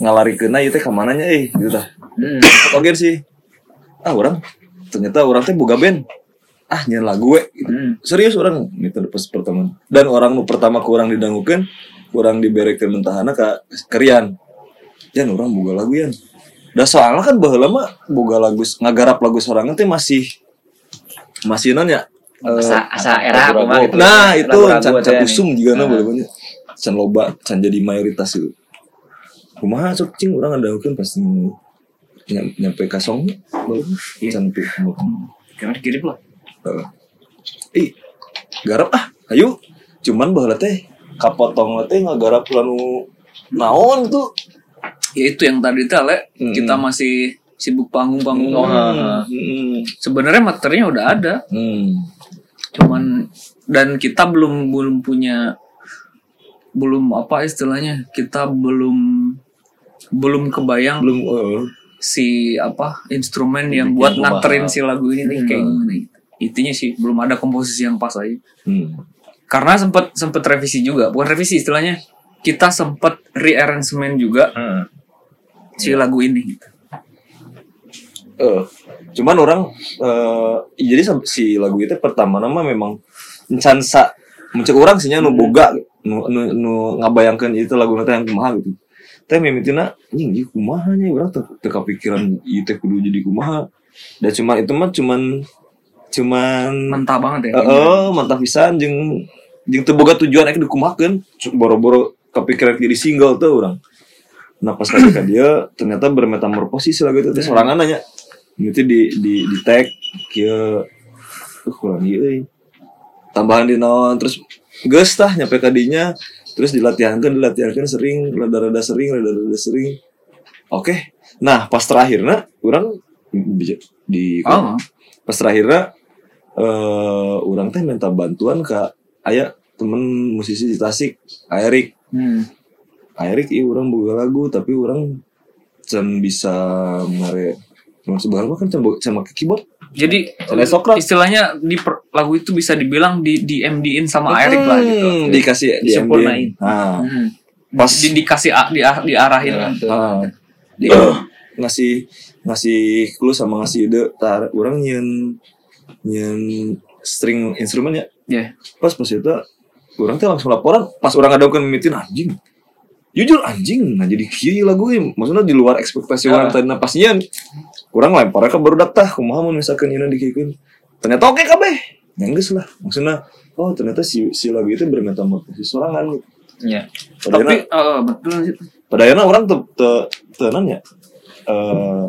ngalari kena itu teh ke mananya eh gitu tah. Hmm. Oke sih. Ah, orang ternyata orang teh boga band ah nyanyi lagu we gitu. Hmm. serius orang itu pas pertama dan orang nu pertama ke orang didangukeun kurang diberekeun mentahana ka kerian Yan orang boga lagu yan. Da soalnya kan baheula mah boga lagu ngagarap lagu sorangan teh masih masih nanya asa asa era Ragu-ragu. kumaha gitu. nah itu can, usum juga nah boleh banyak. Can loba can jadi mayoritas itu. Kumaha sok cing orang ada mungkin pasti nyam- nyampe kasong baru Iya. can pi Kira kirim lah. Ih garap ah ayo. Cuman baheula teh kapotong teh ngagarap lanu naon tuh ya itu yang tadi teh Le, Mm-mm. kita masih sibuk panggung-panggung Hmm, hmm, sebenarnya materinya udah ada hmm. cuman dan kita belum belum punya belum apa istilahnya kita belum belum kebayang belum eh, si apa instrumen yang buat nganterin si lagu ini nih kayak gimana gitu. Intinya sih belum ada komposisi yang pas aja. hmm. Karena sempet sempet revisi juga, bukan revisi istilahnya. Kita sempet rearrangement juga Hmm. Si lagu ini. gitu. Eh, cuman orang eh jadi si lagu itu pertama nama memang encan sa mencek orang sih nu boga nu, nu, nu ngabayangkan itu lagu nanti yang kumaha gitu teh mimitina anjing ieu kumaha nya urang teu teu kapikiran ieu teh kudu jadi kumaha dan cuman itu mah cuman cuman Mentah banget ya. Heeh, mantap pisan jeung jeung teu boga tujuan ek dikumahakeun Cu- boro-boro kepikiran jadi single tuh orang nah pas ketika dia ternyata bermetamorfosis lagu itu teh sorangan nanya itu di di di tag kieu uh kurang euy tambahan di naon terus geus tah nyampe ka dinya. Terus dilatihankeun dilatihankeun sering rada-rada sering rada-rada sering. Oke. Nah pas terakhirnya orang di, Oh, pas terakhirnya eh orang teh minta bantuan ke ayah temen musisi di Tasik Erik Hmm. Erik iya orang boga lagu tapi orang can bisa ngare cuma sebenarnya kan can boga- can make keyboard jadi lah istilahnya di per- lagu itu bisa dibilang di di MD-in sama Eric lah gitu. Hmm, dikasih di Disempurnain. nah Hmm. pas Di, dikasih di, diarahin lah. ah, dia ngasih ngasih clue sama ngasih ide tar orang nyen nyen string instrumennya Ya. pas pas itu orang teh langsung laporan pas orang ada kan mimitin anjing jujur anjing nah jadi kieu lagu ieu. maksudnya di luar ekspektasi orang tadi pas nyian kurang lempar ke baru dak kumaha mun misalkan yeuna dikikeun ternyata oke kabeh nyanggeus lah maksudnya oh ternyata si si lagu itu bermetamorfosis sorangan gitu. Iya. Padahal Tapi eh, betul sih. pada akhirnya orang te te tenan ya eh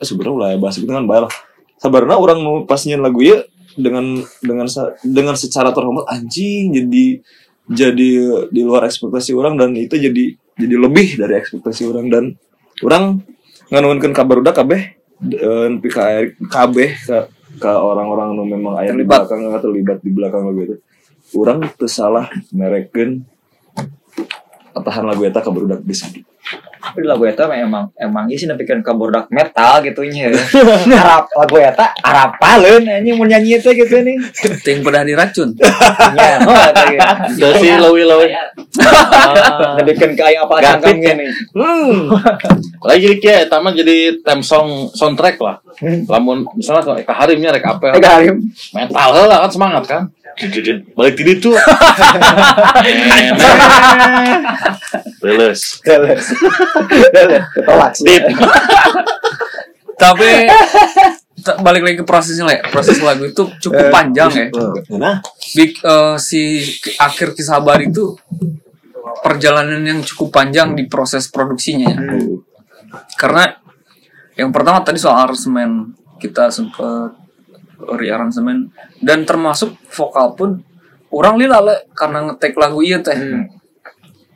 sebenarnya lah bahas itu kan baik lah sabarna orang mau pas nyian lagu ya dengan dengan dengan secara terhormat anjing jadi jadi di luar ekspektasi orang dan itu jadi jadi lebih dari ekspektasi orang dan orang nganuhkeun kabar udah kabeh eh, nepi ka kabeh ka ka orang-orang nu memang aya di Terlibat. belakang terlibat di belakang lagu itu orang teu salah atahan lagu eta ka barudak bisa Tapi lagu eta emang emang iya sih nepikeun ka bordak metal gitu nya. Arab lagu eta arapaleun anjing mun nyanyi teh gitu nih. Ting pada diracun. Nya, oh eta ge. Dari si Lewi Lewi. Nepikeun ka aya apa Gapit cangkang nih. Hmm. Lagi eta mah jadi theme song soundtrack lah. Lamun misalnya ke harimnya rek apa? Eh Karim. Metal heula kan semangat kan. Balik tidur tuh. Leles. Ketolak. Deep. Tapi balik lagi ke prosesnya lah. ya. Proses lagu itu cukup panjang ya. nah Di, eh, si akhir kisah sabar itu perjalanan yang cukup panjang di proses produksinya ya. Karena yang pertama tadi soal aransemen kita sempat rearansemen dan termasuk vokal pun orang lila le, karena ngetek lagu iya teh.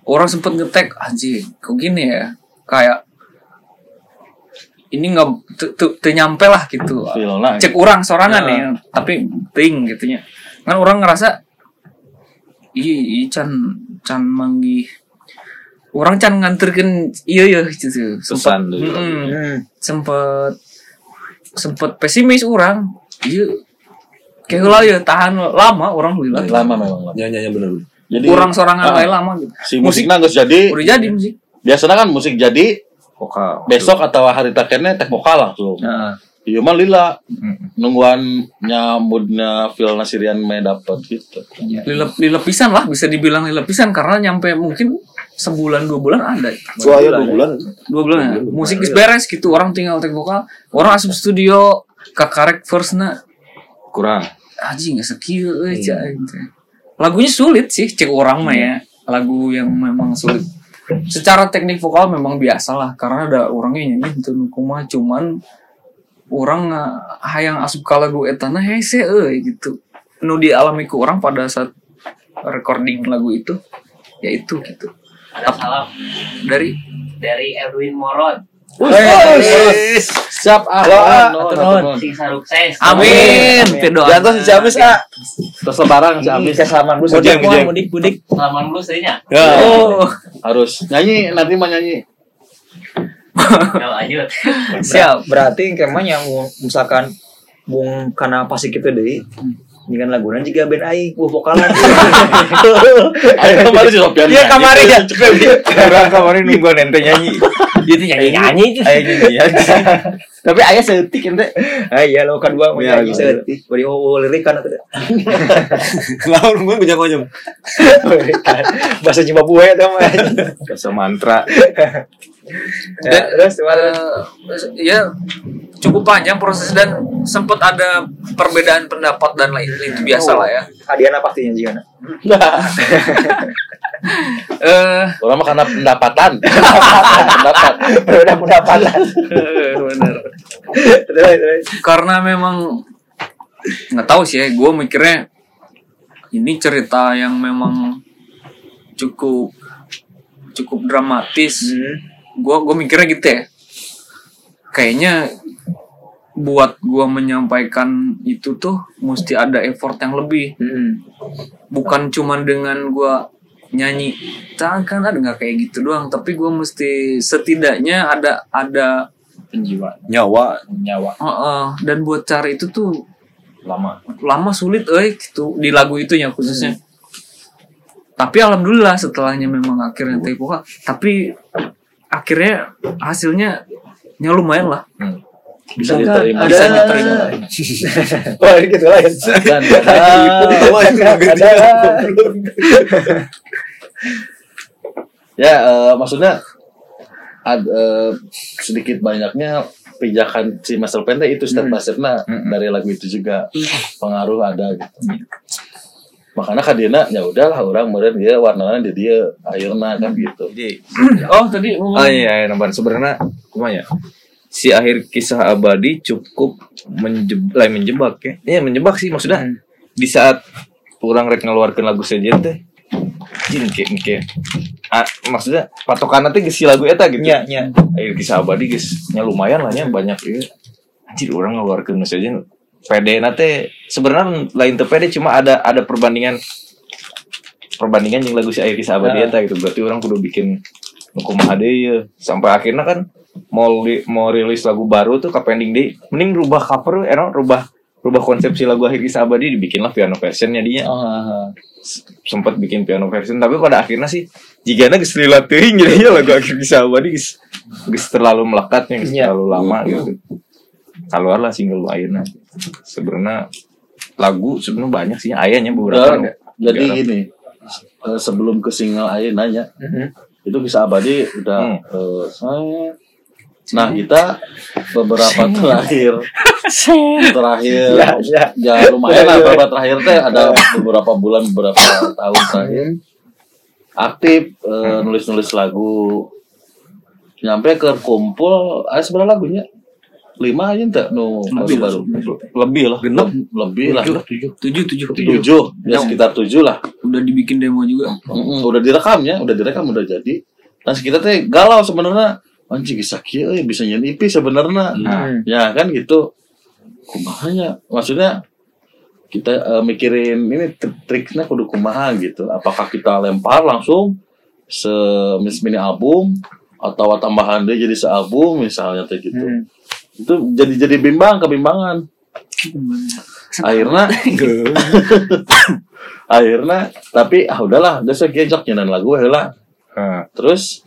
Orang sempet ngetek anjing kok gini ya kayak ini nggak te- te- te nyampe lah gitu cek orang sorangan ya tapi ting gitunya kan orang ngerasa iya iya can can manggi orang can nganterkan iya ya gitu sempet Pesan dulu. Mm-mm. Hmm. sempet sempet pesimis orang iya kayak lah ya tahan lama orang lila Lama memang lama. nyanyi nyanyi bener Jadi orang sorangan ah, wae lama gitu si musiknya nggak jadi. udah jadi musik Biasanya kan musik jadi Vokal. besok atau hari takene tek vokal langsung. Heeh. Iya mah lila nungguan nyambutnya feel nasirian main dapet gitu. Lilep, lilepisan lah bisa dibilang lilepisan karena nyampe mungkin sebulan dua bulan ada Wah, ya dua bulan. dua bulan ya musik is beres gitu orang tinggal take vokal orang asup studio kakarek first na kurang. Aji nggak skill aja gitu. lagunya sulit sih cek orang mah ya. Lagu yang memang sulit. Secara teknik vokal memang biasa lah karena ada orangnya nyanyi itu kuma cuman orang eh, hayang asup ka lagu etana hese euy gitu. Nu dialami ku orang pada saat recording lagu itu ya itu gitu. Ada salam dari? Dari Erwin Moron. Siap ah. Nuhun. Sing sukses. amin Pido Jatuh si Jamis ah. Terus lebaran si Amis salaman dulu Mudik, mudik. mudik Salaman dulu sehnya. Ya. oh harus nyanyi nanti mah nyanyi. Ya lanjut. siap berarti ke mana yang misalkan bung karena pasti kita deh dengan lagunan juga band aing wah vokalan Ayo kemarin si Sofian. Iya, kemarin ya. kurang kemarin nungguan ente nyanyi itu nyanyi nyanyi. itu ayo nyanyi aja tapi ayah setik ente ah iya lo kedua mau Iya, nyanyi iya. seperti beri oh lirik kan atau Lawan gue banyak ngomong. bahasa Zimbabwe itu mah bahasa mantra. Ya, terus ya cukup panjang proses dan sempat ada perbedaan pendapat dan lain itu biasa lah ya. Adiana pastinya juga eh Orang mah karena pendapatan. Pendapat. pendapatan benar terus terus karena memang nggak tahu sih ya gue mikirnya ini cerita yang memang cukup cukup dramatis Hmm. gue gue mikirnya gitu ya kayaknya buat gue menyampaikan itu tuh mesti ada effort yang lebih Hmm. bukan cuman dengan gua nyanyi. Takkan ada nggak kayak gitu doang tapi gua mesti setidaknya ada ada penjiwa. Nyawa. nyawa. Uh, uh, dan buat cari itu tuh lama. Lama sulit eh gitu di lagu itu ya khususnya tapi alhamdulillah setelahnya memang akhirnya take vokal tapi akhirnya hasilnya ya lumayan lah Bisa diterima. bisa diterima. Wah, gitu lah ya. Dan dan- Ya, eh, maksudnya ad- eh, sedikit banyaknya pijakan si Master Pen teh itu step by stepnya dari lagu itu juga pengaruh ada gitu. Makanya kadina ya udahlah orang meureun dia warnanya di dia ayeuna kan gitu. jadi oh tadi oh iya nambahan sebenarnya kumaha ya si akhir kisah abadi cukup menjebak lain menjebak ya. Iya menjebak sih maksudnya. Di saat orang rek ngeluarkan lagu saja teh jin ke ke ah, maksudnya patokan nanti si lagu eta gitu. Nya, nya. akhir kisah abadi guys nya lumayan lah nya banyak ya. Anjir orang ngeluarkan saja pede nate sebenarnya lain tuh pede cuma ada ada perbandingan perbandingan yang lagu si akhir kisah abadi eta gitu. Berarti orang kudu bikin kumaha deui ya. Sampai akhirnya kan mau li- mau rilis lagu baru tuh ke pending deh mending rubah cover eh no, rubah rubah konsepsi lagu akhir kisah abadi dibikinlah piano versionnya dia. Sempat bikin piano version tapi pada akhirnya sih jika geus lilat teuing jadinya lagu akhir kisah abadi geus geus terlalu melekatnya geus Iya. terlalu lama gitu. Keluar lah single ayeuna sebenarnya lagu sebenarnya banyak sih ayahnya beberapa jadi gini, eh, sebelum ke single Aye nanya, Mhm. itu bisa abadi udah Hmm. eh, saya Nah kita beberapa terakhir. Terakhir. Ya, ya. ya lumayan lah beberapa terakhir teh ada beberapa bulan beberapa tahun terakhir. Aktif eh, nulis-nulis lagu. Nyampe ke kumpul ada seberapa lagunya. Lima aja enggak no lagu baru. lebih lah. Genep. Lebih lah. Tujuh tujuh. Tujuh tujuh. Ya sekitar tujuh lah. Udah dibikin demo juga. Mm-mm, udah direkam ya udah direkam udah jadi. Dan kita teh galau sebenarnya anjing bisa kieu euy, bisa nyanyi IP sebenarnya Hmm. ya kan gitu. Kumahanya maksudnya kita eh, mikirin ini trik- triknya kudu kumaha gitu. Apakah kita lempar langsung se mis- mini album atau tambahan dia jadi sealbum misalnya teh gitu. Hmm. itu jadi jadi bimbang kebimbangan. Akhirnya akhirnya tapi ah udahlah udah saya gejok nyanyian lagu lah Nah, terus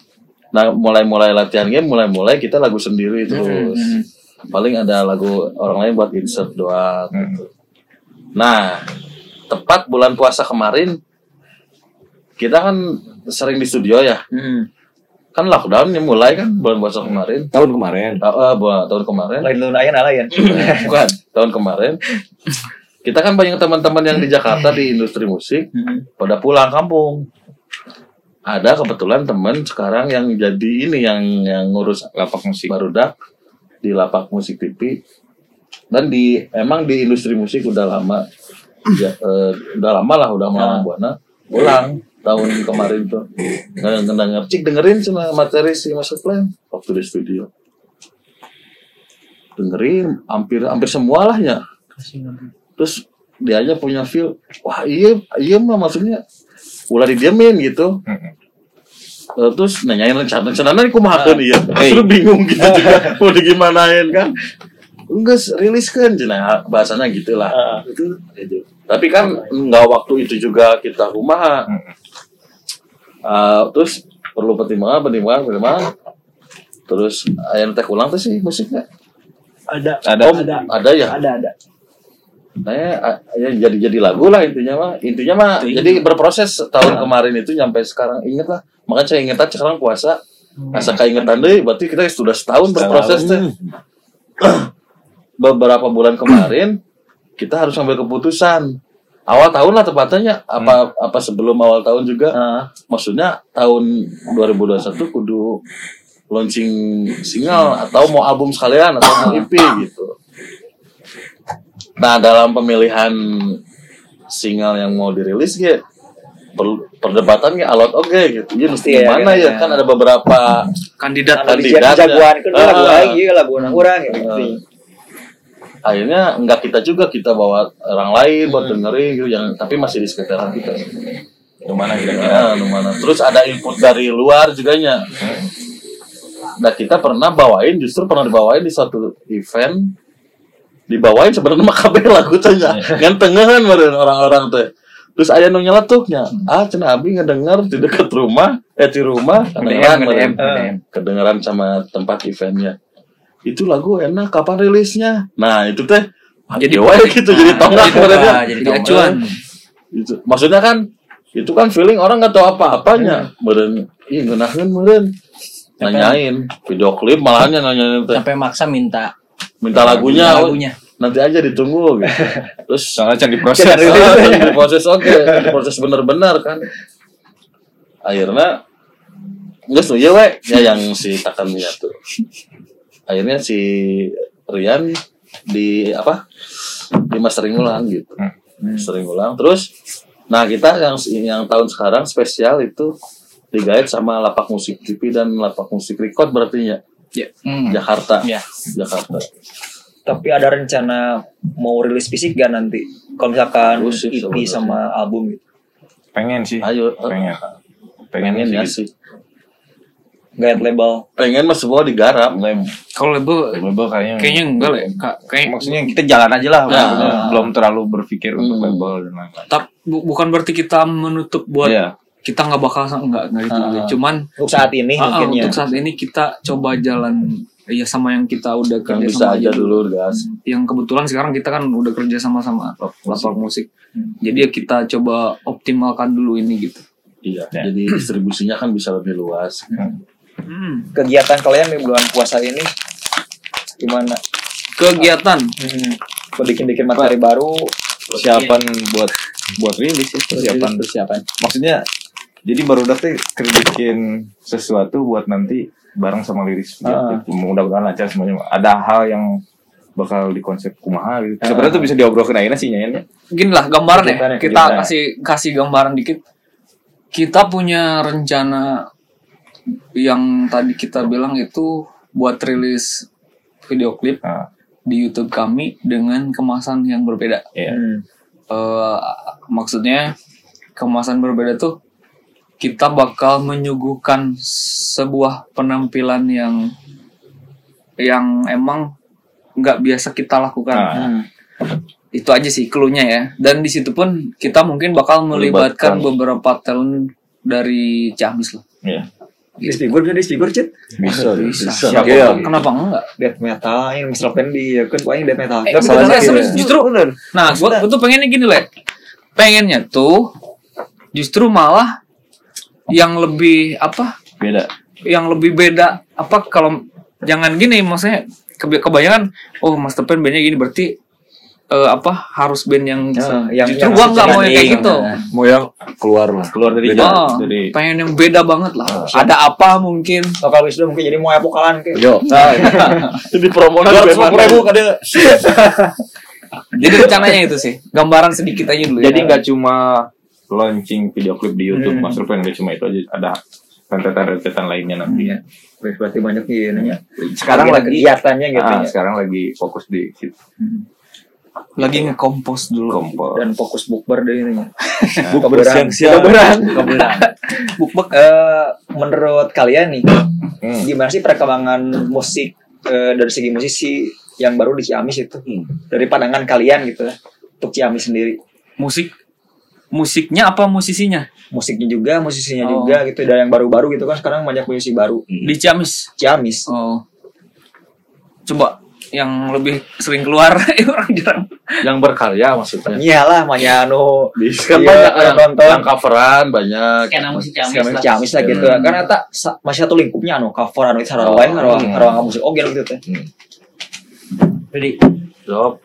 nah mulai mulai latihan game mulai mulai kita lagu sendiri terus Hmm. paling ada lagu orang lain buat insert doang gitu. Nah, tepat bulan puasa kemarin kita kan sering di studio ya. Hmm. Kan lockdownnya mulai kan bulan puasa kemarin. Tahun kemarin. Ta- eh, bulan- tahun kemarin. Lain lu ayan alayan. Bukan, tahun kemarin. Kita kan banyak teman-teman yang di Jakarta di industri musik Hmm. pada pulang kampung. Ada kebetulan teman sekarang yang jadi ini yang yang ngurus lapak musik barudak di lapak musik TV dan di emang di industri musik udah lama. Ya eh, udah lama lah udah lama buana. Pulang tahun kemarin tuh. Nggak denger cik dengerin cina materi si Master Plan waktu di studio. Dengerin hampir hampir semua lah ya terus dia aja punya feel wah iya iya mah maksudnya. Ulah didiamin gitu terus nanyain rencana rencana ini kumahakeun iya. Terus bingung gitu juga mau digimanain kan? Enggak rilis kan? Cina bahasanya gitulah. Itu tapi kan nggak waktu itu juga kita kumaha Eh, terus perlu pertimbangan pertimbangan pertimbangan. Terus ayam teh ulang tuh sih musiknya Ada. Ada. oh, ada ya? Ada ada. Nah, ya, jadi jadi lagu lah intinya mah. Intinya mah jadi berproses tahun kemarin itu nyampe sekarang inget lah. Makanya saya inget aja sekarang puasa. Asa keingetan deh, berarti kita sudah setahun berproses teh. Beberapa bulan kemarin kita harus ambil keputusan. Awal tahun lah tepatnya apa apa sebelum awal tahun juga. Ah. Maksudnya tahun 2021 kudu launching single atau mau album sekalian atau mau EP gitu. Nah dalam pemilihan single yang mau dirilis ya per- perdebatan ya alot oke gitu. Ya mesti Iya, gimana ya iya. kan ada beberapa Kandidat Kandidat ya. jagoan itu lagu Ah. lagi lagu orang orang ya. gitu. akhirnya enggak kita juga kita bawa orang lain buat dengerin gitu yang tapi masih di sekitaran kita. Gimana kira-kira? Ya, lumayan. Terus ada input dari luar juga nya. Nah kita pernah bawain justru pernah dibawain di suatu event dibawain sebenarnya mah kabeh lagu teh nya. Ngan tengehan meureun orang-orang teh. Terus aya nu nyeletuknya. Ah cenah abi ngedenger di dekat rumah, eh di rumah kedengeran meureun. nge-DM. kedengeran sama tempat eventnya. Itu lagu enak kapan rilisnya? Nah, itu teh Jadi- jadi wae gitu jadi tonggak tonggak, jadi acuan. Itu. Maksudnya kan itu kan feeling orang nggak tahu apa-apanya. Meren, ih ngenahin meren. Nanyain video klip malahnya nanyain sampai maksa minta Minta lagunya, oh, lagunya. nanti aja ditunggu gitu. Terus Soalnya diproses. Ah, diproses oke, diproses bener-bener kan. Akhirnya enggak tuh ya we, ya yang si Takannya tuh. Akhirnya si Rian di apa? Di mastering ulang gitu. Mastering ulang. Terus nah kita yang yang tahun sekarang spesial itu digait sama lapak musik TV dan lapak musik record berarti ya Hmm. Jakarta. Ya. Jakarta. Tapi ada rencana mau rilis fisik gak nanti? Kalau misalkan Terus EP sebenarnya. sama album gitu. Pengen sih. Ayo, Pengen. Pengen, pengen ya sih. Gayat label. Pengen mas semua digarap. Kalau label label kayaknya. kayaknya enggak lah ya. Ka- Kayak Maksudnya kita jalan aja lah. Nah. belum terlalu berpikir untuk Hmm. label dan lain-lain. tap, bu- bukan berarti kita menutup buat Iya. Kita nggak bakal enggak enggak itu juga. Ah. Cuman Untuk saat ini ah, mungkin ya. untuk saat ini kita coba jalan ya sama yang kita udah Yang kerja bisa sama aja dulu gas. yang kebetulan sekarang kita kan udah kerja sama sama lapak musik. Jadi ya kita coba optimalkan dulu ini gitu. Iya, jadi distribusinya kan bisa lebih luas. Hmm. Kegiatan kalian di bulan puasa ini gimana? Kegiatan Hmm. Bikin-bikin materi baru. Persiapan buat buat rilis ya persiapan. persiapan. Maksudnya jadi baru teh bikin sesuatu buat nanti bareng sama liris. Ah. Gitu. Mudah-mudahan lancar semuanya. Ada hal yang bakal dikonsep kumaha gitu. Sebenarnya tuh bisa diobrolkan aja sih nyanyinya. gini lah gambaran ya kita gambaran. kasih kasih gambaran dikit kita punya rencana yang tadi kita bilang itu buat rilis video klip Ah. di YouTube kami dengan kemasan yang berbeda Iya. Hmm. Eh, maksudnya kemasan berbeda tuh kita bakal menyuguhkan sebuah penampilan yang yang emang nggak biasa kita lakukan Ah. Hmm. itu aja sih clue-nya ya dan di situ pun kita mungkin bakal melibatkan Melibatkan. beberapa talent dari Ciamis lah Iya. Disfigure bisa disfigure cit. Bisa, Bisa. Siapa. Kenapa enggak? Death metal ini Mr. Ya kan paling death metal. Eh, Kan bener, salah bener, satu serius. ya. Justru Nah, gua, gua tuh pengennya gini, Le. Pengennya tuh justru malah yang lebih apa? Beda. Yang lebih beda apa kalau jangan gini maksudnya keba- kebanyakan oh Master Pen bandnya gini berarti eh, apa harus band yang, Ah, yang- justru gua nggak mau yang kayak gitu. nah. Mau yang keluar lah. Keluar dari Beda. jalan. Oh, Dari pengen yang beda banget lah. Ada apa mungkin? Lokal wisdom mungkin jadi mau epokalan kayak. Yo. itu di promosi Dua ratus ribu kadang. Jadi rencananya itu sih. Gambaran sedikit aja dulu. Jadi ya. nggak cuma launching video klip di YouTube Hmm. Master Plan nggak cuma itu aja ada rentetan-rentetan lainnya nanti. Iya. Berarti banyak nih nanya. Sekarang lagi kegiatannya gitu ah, ya. sekarang lagi fokus di situ. lagi ngekompos dulu. Kompor. Dan fokus bukber deh ini. Buk bersiang-siang. Keberan. Bukber. Eh, menurut kalian nih, Hmm. gimana sih perkembangan musik eh, dari segi musisi yang baru di Ciamis itu? Dari pandangan kalian gitu ya, untuk Ciamis sendiri. Musik musiknya apa musisinya? Musiknya juga, musisinya Oh. juga gitu. Dan yang baru-baru gitu kan sekarang banyak musisi baru. Di Ciamis. Ciamis. Oh. Coba yang lebih sering keluar orang jarang. yang berkarya maksudnya. Iyalah, Manyano. Di kan Iya, banyak yang, nonton. yang coveran banyak. Skena musik Ciamis Ciamis, lah. Ciamis lah gitu. Hmm. Karena tak masih satu lingkupnya anu cover anu Oh. Hmm. harawang musik. Oh, gitu teh. Jadi Jawab.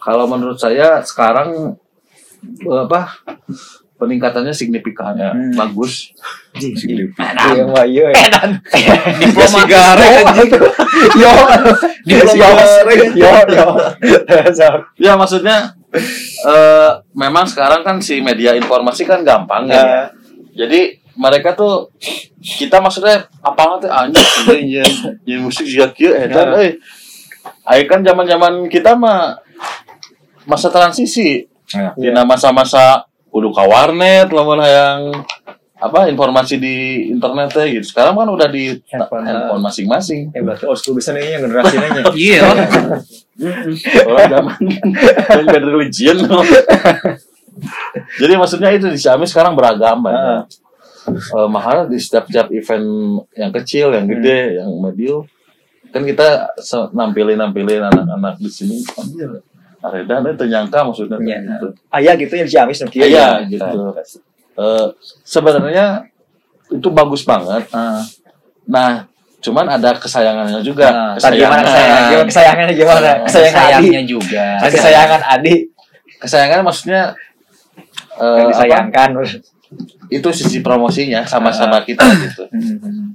Kalau menurut saya sekarang eh, apa peningkatannya signifikan. Ya. Hmm. bagus. Iya, Mbak, iya. Diploma Yo, diploma yo, yo. Ya maksudnya eh memang sekarang kan si media informasi kan gampang ya. Nah, Jadi mereka tuh kita maksudnya apa tuh anjir ini yang musik juga kieu edan euy. Ayo kan zaman-zaman kita mah masa transisi. Ya. Di masa-masa kudu ka warnet lamun yang apa informasi di internet teh gitu. Sekarang kan udah di Handphone. handphone masing-masing. Eh, berarti old school bisa nih yang generasi nanya. Iya. Orang zaman yang bad religion. Jadi maksudnya itu di Xiaomi sekarang beragam banyak. Eh, makanya di setiap-setiap event yang kecil, yang gede, yang medium, kan kita nampilin nampilin anak-anak di sini. Anjir, Areda itu nyangka maksudnya Iya. gitu. Ayah gitu ya di Ciamis nih. Iya gitu. Eh, sebenarnya itu bagus banget. Ah. Nah, cuman ada kesayangannya juga. Nah, tadi gimana kesayangan? Gimana kesayangannya gimana? Kesayangan Adi. sayangnya juga Kesayangan Adi Kesayangan maksudnya eh, yang apa? disayangkan. itu sisi promosinya sama-sama kita gitu. Hmm.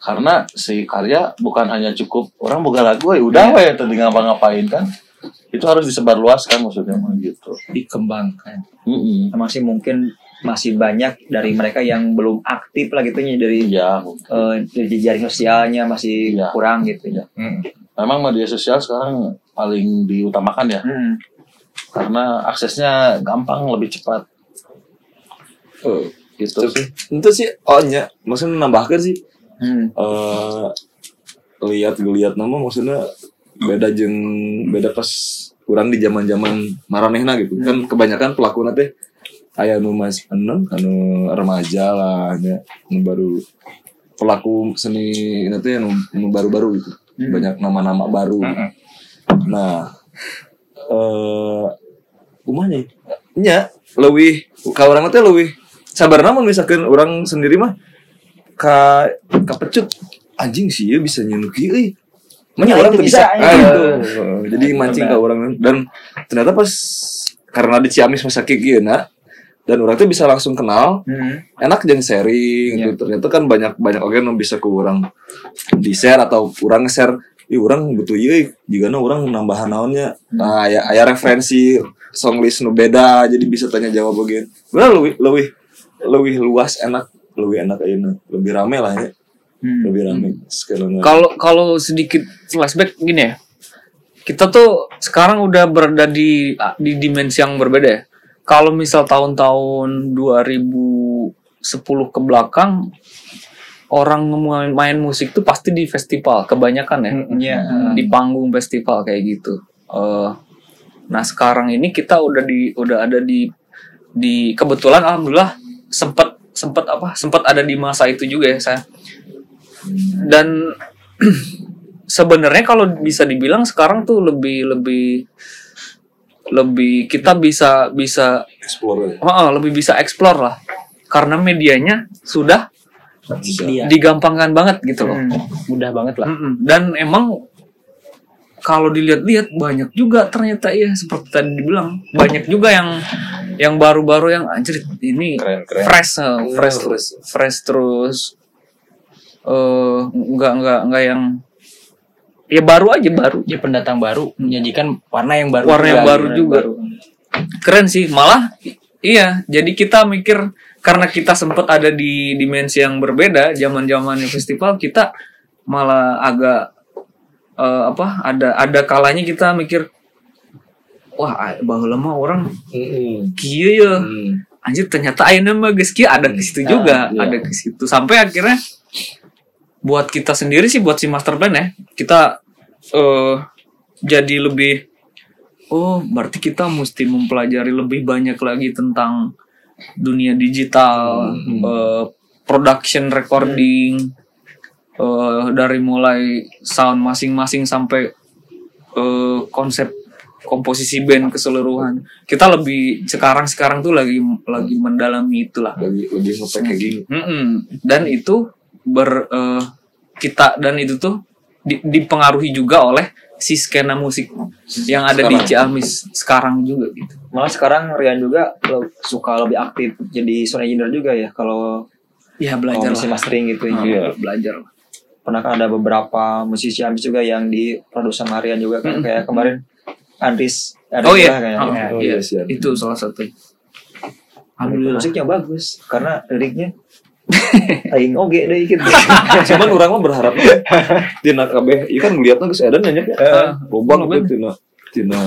Karena si karya bukan hanya cukup orang boga lagu ya udah we tadi ngapa-ngapain kan itu harus disebarluaskan maksudnya gitu. dikembangkan Mm-mm. Emang sih mungkin masih banyak dari mereka yang belum aktif lah gitu ya dari Iya, eh, dari jejaring sosialnya masih Iya. kurang gitu ya. memang media sosial sekarang paling diutamakan ya Hmm. karena aksesnya gampang lebih cepat Oh, gitu sih. itu sih oh nya maksudnya nambahkan sih Hmm. eh lihat lihat nama maksudnya beda jeng beda pas kurang di zaman zaman maranehna gitu. Kan kebanyakan pelaku teh aya nu mas anu anu remaja lah nya nu baru pelaku seni nanti nu, nu baru-baru gitu. Banyak nama-nama baru. Nah eh kumanya nya lebih ka orang teh lebih sabar namun misalkan orang sendiri mah ka kapecut anjing sih ya bisa nyenuki euy Ya, orang tuh bisa, bisa, ya. gitu. Jadi mancing ke orang dan ternyata pas karena di Ciamis masa kieu na dan orang tuh bisa langsung kenal Hmm. enak jeung sharing gitu. Ternyata kan banyak banyak orang yang bisa ke orang di share atau orang share Ih, orang butuh ieu jika orang nambahan naonnya. Nah, aya aya referensi song list nu beda jadi bisa tanya jawab bagian. Benar lebih lebih lebih luas enak lebih enak ayeuna lebih rame lah ya Hmm. lebih rame sekarang Kalau kalau sedikit flashback gini ya. Kita tuh sekarang udah berada di di dimensi yang berbeda ya. Kalau misal tahun-tahun 2010 ke belakang orang main, main musik tuh pasti di festival kebanyakan ya. Iya. Di panggung festival kayak gitu. Eh, nah, sekarang ini kita udah di udah ada di di kebetulan alhamdulillah sempet sempat apa sempat ada di masa itu juga ya saya dan sebenarnya kalau bisa dibilang sekarang tuh lebih lebih lebih kita bisa bisa explore oh, lebih bisa explore lah. Karena medianya sudah Dia. digampangkan banget gitu loh. Mudah banget lah. Dan emang kalau dilihat-lihat banyak juga ternyata ya seperti tadi dibilang banyak juga yang yang baru-baru yang anjir ini Keren, keren. fresh eh, fresh fresh. fresh terus eh nggak nggak nggak yang ya baru aja baru Dia pendatang baru menyajikan warna yang baru. warna yang juga. baru juga keren sih malah iya jadi kita mikir karena kita sempat ada di dimensi yang berbeda zaman zamannya festival kita malah agak eh, apa ada ada kalanya kita mikir wah bahwa lama orang kia ya. Anjir ternyata ayeuna mah geus kieu ada ke situ juga iya. ada ke situ. Sampai akhirnya buat kita sendiri sih buat si master plan ya kita eh jadi lebih oh berarti kita mesti mempelajari lebih banyak lagi tentang dunia digital eh, production recording eh, dari mulai sound masing-masing sampai eh, konsep komposisi band keseluruhan kita lebih sekarang sekarang tuh lagi lagi mendalami itulah lebih lebih nge-packaging Mm-mm. dan itu ber eh, kita dan itu tuh di- dipengaruhi juga oleh si skena musik yang ada di Ciamis sekarang juga gitu. Malah sekarang Rian juga suka lebih aktif jadi sound engineer juga ya kalau Ya belajar mastering gitu ya. Iya, belajar. lah. Pernah kan ada beberapa musisi Ciamis juga yang diproduksi sama Rian juga kan kayak kemarin Andris Andris Oh iya, juga kayaknya. Oh, Oh, iya. iya, siap. itu salah satu. Alhamdulillah. musiknya bagus karena liriknya aing oge deh gitu. cuman orang mah berharap tina kabeh ieu kan ngeliatna geus edan nya ya loba loba. gitu tina tina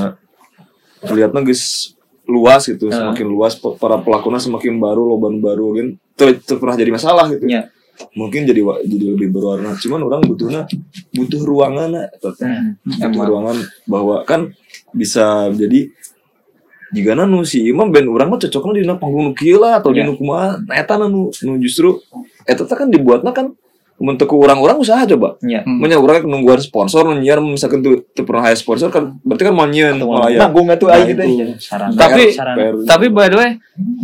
ngeliatna geus luas gitu semakin luas para pelakuna semakin baru loba nu baru kan teu teu pernah jadi masalah gitu Nya. Mungkin jadi jadi lebih berwarna cuman orang butuhnya butuh ruangan butuh Emang. ruangan bahwa kan bisa jadi jika nu si imam band orang mah cocoknya di panggung nu kieu lah atau di Ya. nu kumaha nah eta nu nu justru eta teh kan dibuatnya kan untuk orang-orang usaha coba Nya. Menya orang nungguan sponsor nyiar misalkan tuh tuh pernah aya sponsor kan berarti kan mau nyian malah ya. Manggung atuh Nah, aing gitu. itu. Tapi tapi by the way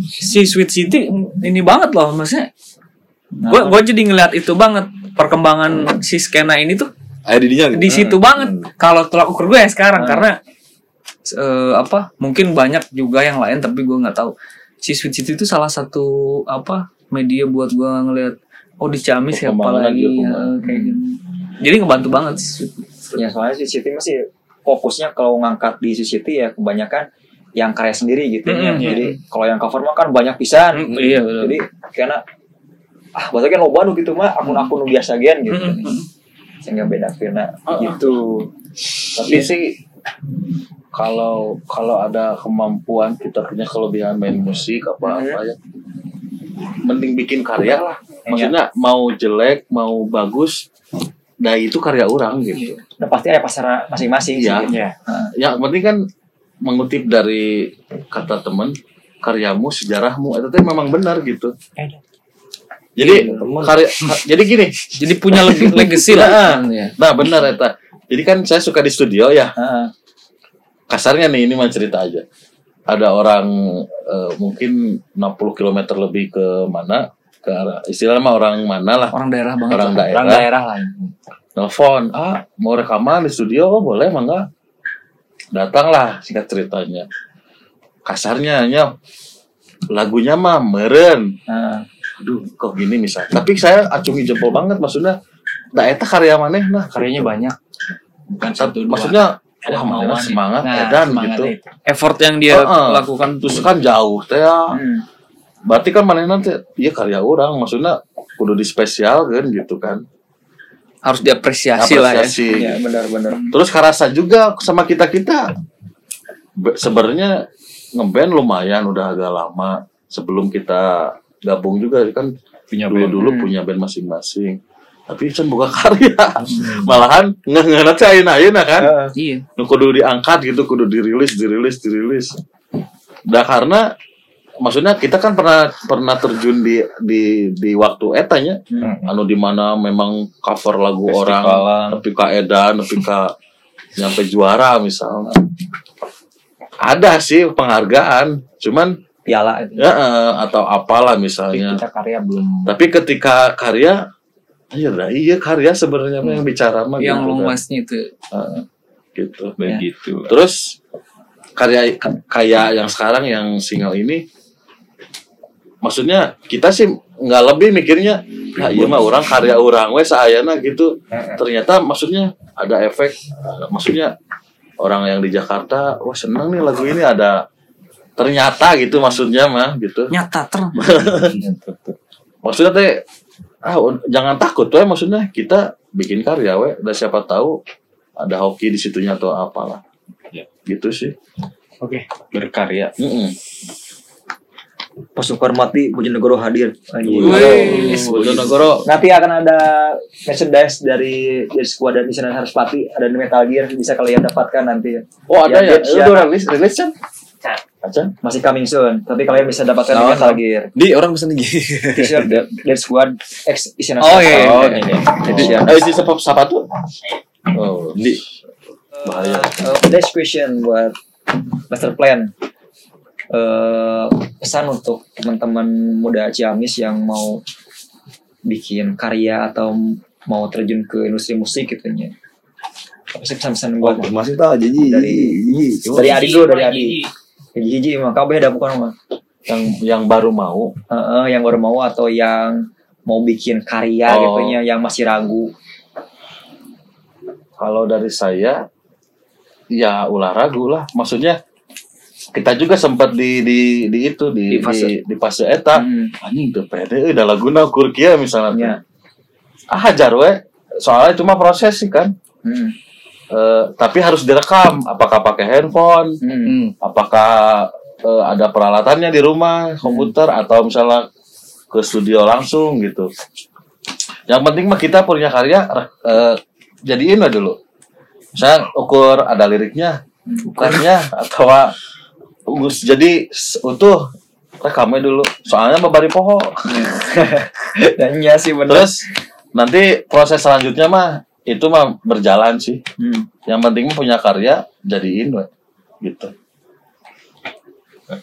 si Sweet City ini banget loh maksudnya. Gue gue jadi ngeliat itu banget perkembangan si skena ini tuh aya di dinya gitu. di situ banget kalau tolak ukur gue ya sekarang karena eh, apa mungkin banyak juga yang lain tapi gue nggak tahu si Sweet City itu salah satu apa media buat gue ngeliat oh di Ciamis siapa Perkembangan lagi dia, ya, kayak gitu jadi ngebantu banget sih Ya soalnya si City masih fokusnya kalau ngangkat di si City ya kebanyakan yang karya sendiri gitu ya. Mm-mm. Jadi kalau yang cover mah kan banyak pisan. Mm, iya, betul. Jadi karena ah bahasa kan loba nu gitu mah akun-akun nu biasa gen gitu. Mm-mm. Sehingga beda kena Oh, gitu. Tapi sih kalau kalau ada kemampuan kita punya kelebihan main musik apa apa ya mending bikin karya lah maksudnya mau jelek mau bagus nah itu karya orang gitu Nah pasti ada pasar masing-masing Iya. sih. Ya. yang penting kan mengutip dari kata teman karyamu sejarahmu itu memang benar gitu jadi karya ka- jadi gini jadi punya leg- legacy lah. Ya. nah benar eta. Jadi kan saya suka di studio ya. Heeh. kasarnya nih ini mah cerita aja. Ada orang eh, mungkin 60 km lebih ke mana ke arah istilahnya mah orang mana lah. Orang daerah banget orang daerah. Orang daerah lah. telepon ah mau rekaman di studio? Oh boleh mangga datanglah singkat ceritanya. Kasarnya nya lagunya mah meren. Heeh. Aduh kok gini misal tapi saya acungi jempol banget maksudnya nah eta karya maneh nah Karyanya banyak. Bukan satu dua. maksudnya Ada wah kemauan. semangat Nah, edan semangatnya gitu itu. effort yang dia Heeh. lakukan terus kan jauh teh ya. Hmm. berarti kan manehna teh iya karya orang maksudnya kudu di spesial kan gitu kan harus diapresiasi lah ya Apresiasi. Iya benar-benar. terus karasa juga sama kita kita sebenarnya ngeband lumayan udah agak lama sebelum kita gabung juga kan Punya dulu band. dulu punya band masing-masing. Tapi kan buka karya. Malahan nggak nggak nanti ayeuna ayeuna kan iya. Nu kudu diangkat gitu kudu dirilis dirilis dirilis. Nah karena maksudnya kita kan pernah pernah terjun di di di waktu etanya. Anu di mana memang cover lagu orang Festivalan. nepi ka edan nepi ka nyampe juara misalnya. Ada sih penghargaan cuman piala. Itu. ya eh, atau apalah Tapi misalnya. Kita karya belum. Tapi ketika karya iya lah iya karya sebenarnya mah yang bicara mah yang gitu kan. luasnya itu. Heeh, gitu begitu. Terus karya kayak yang sekarang yang single ini maksudnya kita sih nggak lebih mikirnya nah iya mah orang karya orang we saayana gitu. Ternyata maksudnya ada efek maksudnya orang yang di Jakarta wah seneng nih lagu ini ada ternyata gitu maksudnya mah gitu. Nyata terang maksudnya teh ah jangan takut we maksudnya. Kita bikin karya we dan siapa tahu ada hoki di situnya atau apalah. Ya. gitu sih. Oke berkarya. Mm-mm. Pasukan mati Bojonegoro hadir. Wih. Bojonegoro. Nanti akan ada merchandise dari dari skuadron Isyana Sarasvati, ada Metal Gear bisa kalian dapatkan nanti. oh ada ya, Ya, itu ya. rilis rilis kan Acan Masih coming soon, tapi kalian bisa dapatkan di Oh, Metal Gear. Di orang pesan lagi. T-shirt da- dari squad X Isyana Oh, iya, iya. oh ini Jadi siap. eh si sepap siapa tuh oh di bahaya Uh, next question buat master plan. Uh, pesan untuk teman-teman muda Ciamis yang mau bikin karya atau mau terjun ke industri musik gitu ya. Apa sih pesan-pesan Wah, buat masih tak jadi Dari- dari Adi dulu dari Adi. Hiji mah kabeh ada bukan mah. yang yang baru mau Heeh, yang baru mau atau yang mau bikin karya Oh. gitu ya yang masih ragu. kalau dari saya ya ulah ragu lah maksudnya kita juga sempat di di di itu di Di fase. di, di fase eta Hmm, anjing teu pede da laguna ukur kieu misalnya ya. ah hajar we soalnya cuma proses sih kan Hmm, Eh, tapi harus direkam apakah pakai handphone hmm, apakah eh, ada peralatannya di rumah komputer atau misalnya ke studio langsung gitu. Yang penting mah kita punya karya eh, jadiin lah dulu. Saya ukur ada liriknya ukurnya atau Gus jadi utuh rekamnya dulu. Soalnya babari poho Dan iya sih bener. terus nanti proses selanjutnya mah itu mah berjalan sih. Hmm. yang penting punya karya jadiin we. gitu.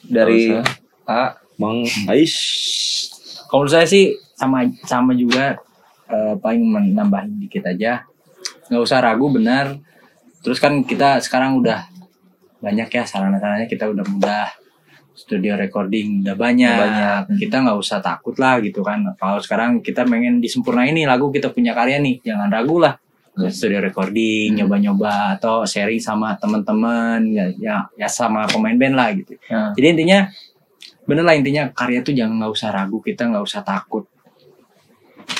Dari Terus, A. Mang Ais. kalau menurut saya sih sama sama juga eh, paling menambahin dikit aja. Nggak usah ragu benar. Terus kan kita sekarang udah banyak ya sarana-sarananya kita udah mudah. Studio recording udah banyak, Banyak. kita nggak usah takut lah gitu kan. Kalau sekarang kita pengen disempurnain nih lagu kita punya karya nih. Jangan ragu lah. Hmm. Studio recording nyoba-nyoba atau sharing sama teman-teman ya, ya ya sama pemain band lah gitu. Ya. jadi intinya bener lah intinya karya tuh jangan nggak usah ragu kita nggak usah takut.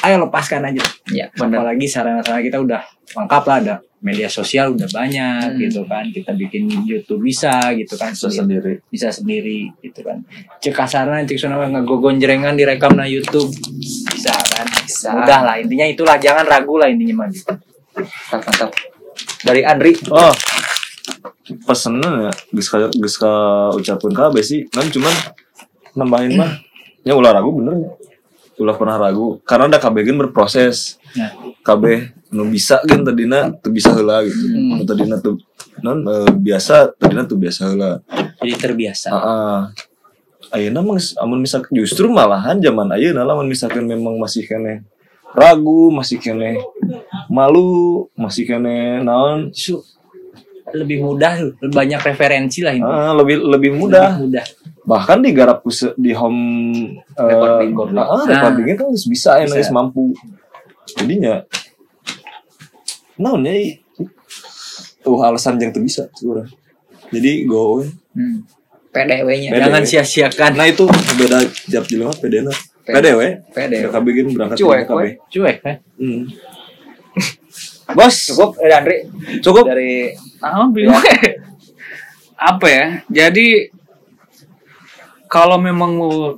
Ayo lepaskan aja. Ya, bener. apalagi sarana-sarana kita udah lengkap lah ada media sosial udah banyak Hmm. gitu kan. Kita bikin YouTube bisa gitu kan. Bisa sendiri. Sendiri bisa sendiri gitu kan. Cek kasarnya cek sana ngegogon jerengan direkam na YouTube. Bisa kan. Bisa. mudah lah intinya itulah. Jangan ragu lah intinya mah gitu Mantap, mantap. Dari Andri. Oh. Pesennya ya geus ka geus ka ucapkeun kabeh sih. Kan cuman nambahin mah ya ulah ragu bener ya. Ulah pernah ragu karena ada kabeh gen berproses. Ya. Kabeh nu bisa gen tadina teu bisa heula gitu. Hmm. Tadina tuh non eh, biasa tadina tuh biasa heula. jadi terbiasa Heeh. Ayeuna mah geus- amun misalkan justru malahan zaman ayeuna lamun misalkan memang masih kene ragu, masih kene malu, masih kene naon lebih mudah lebih banyak referensi lah intinya Ah, lebih lebih mudah. Lebih mudah Bahkan di garap di home eh, Recording. ah, recordingnya kan harus bisa, ya, Bisa. harus mampu. Jadinya, naon ya? Tuh alasan yang tuh bisa, kurang. Jadi go. Hmm. PDW-nya. PDW. jangan sia-siakan Nah itu beda jap jelema PDW. PDW. PDW. KB gini berangkat Cuek, we. cuek kan Hmm. Bos, cukup dari Andri. Cukup. Dari Ah, bingung. apa ya? Jadi kalau memang mau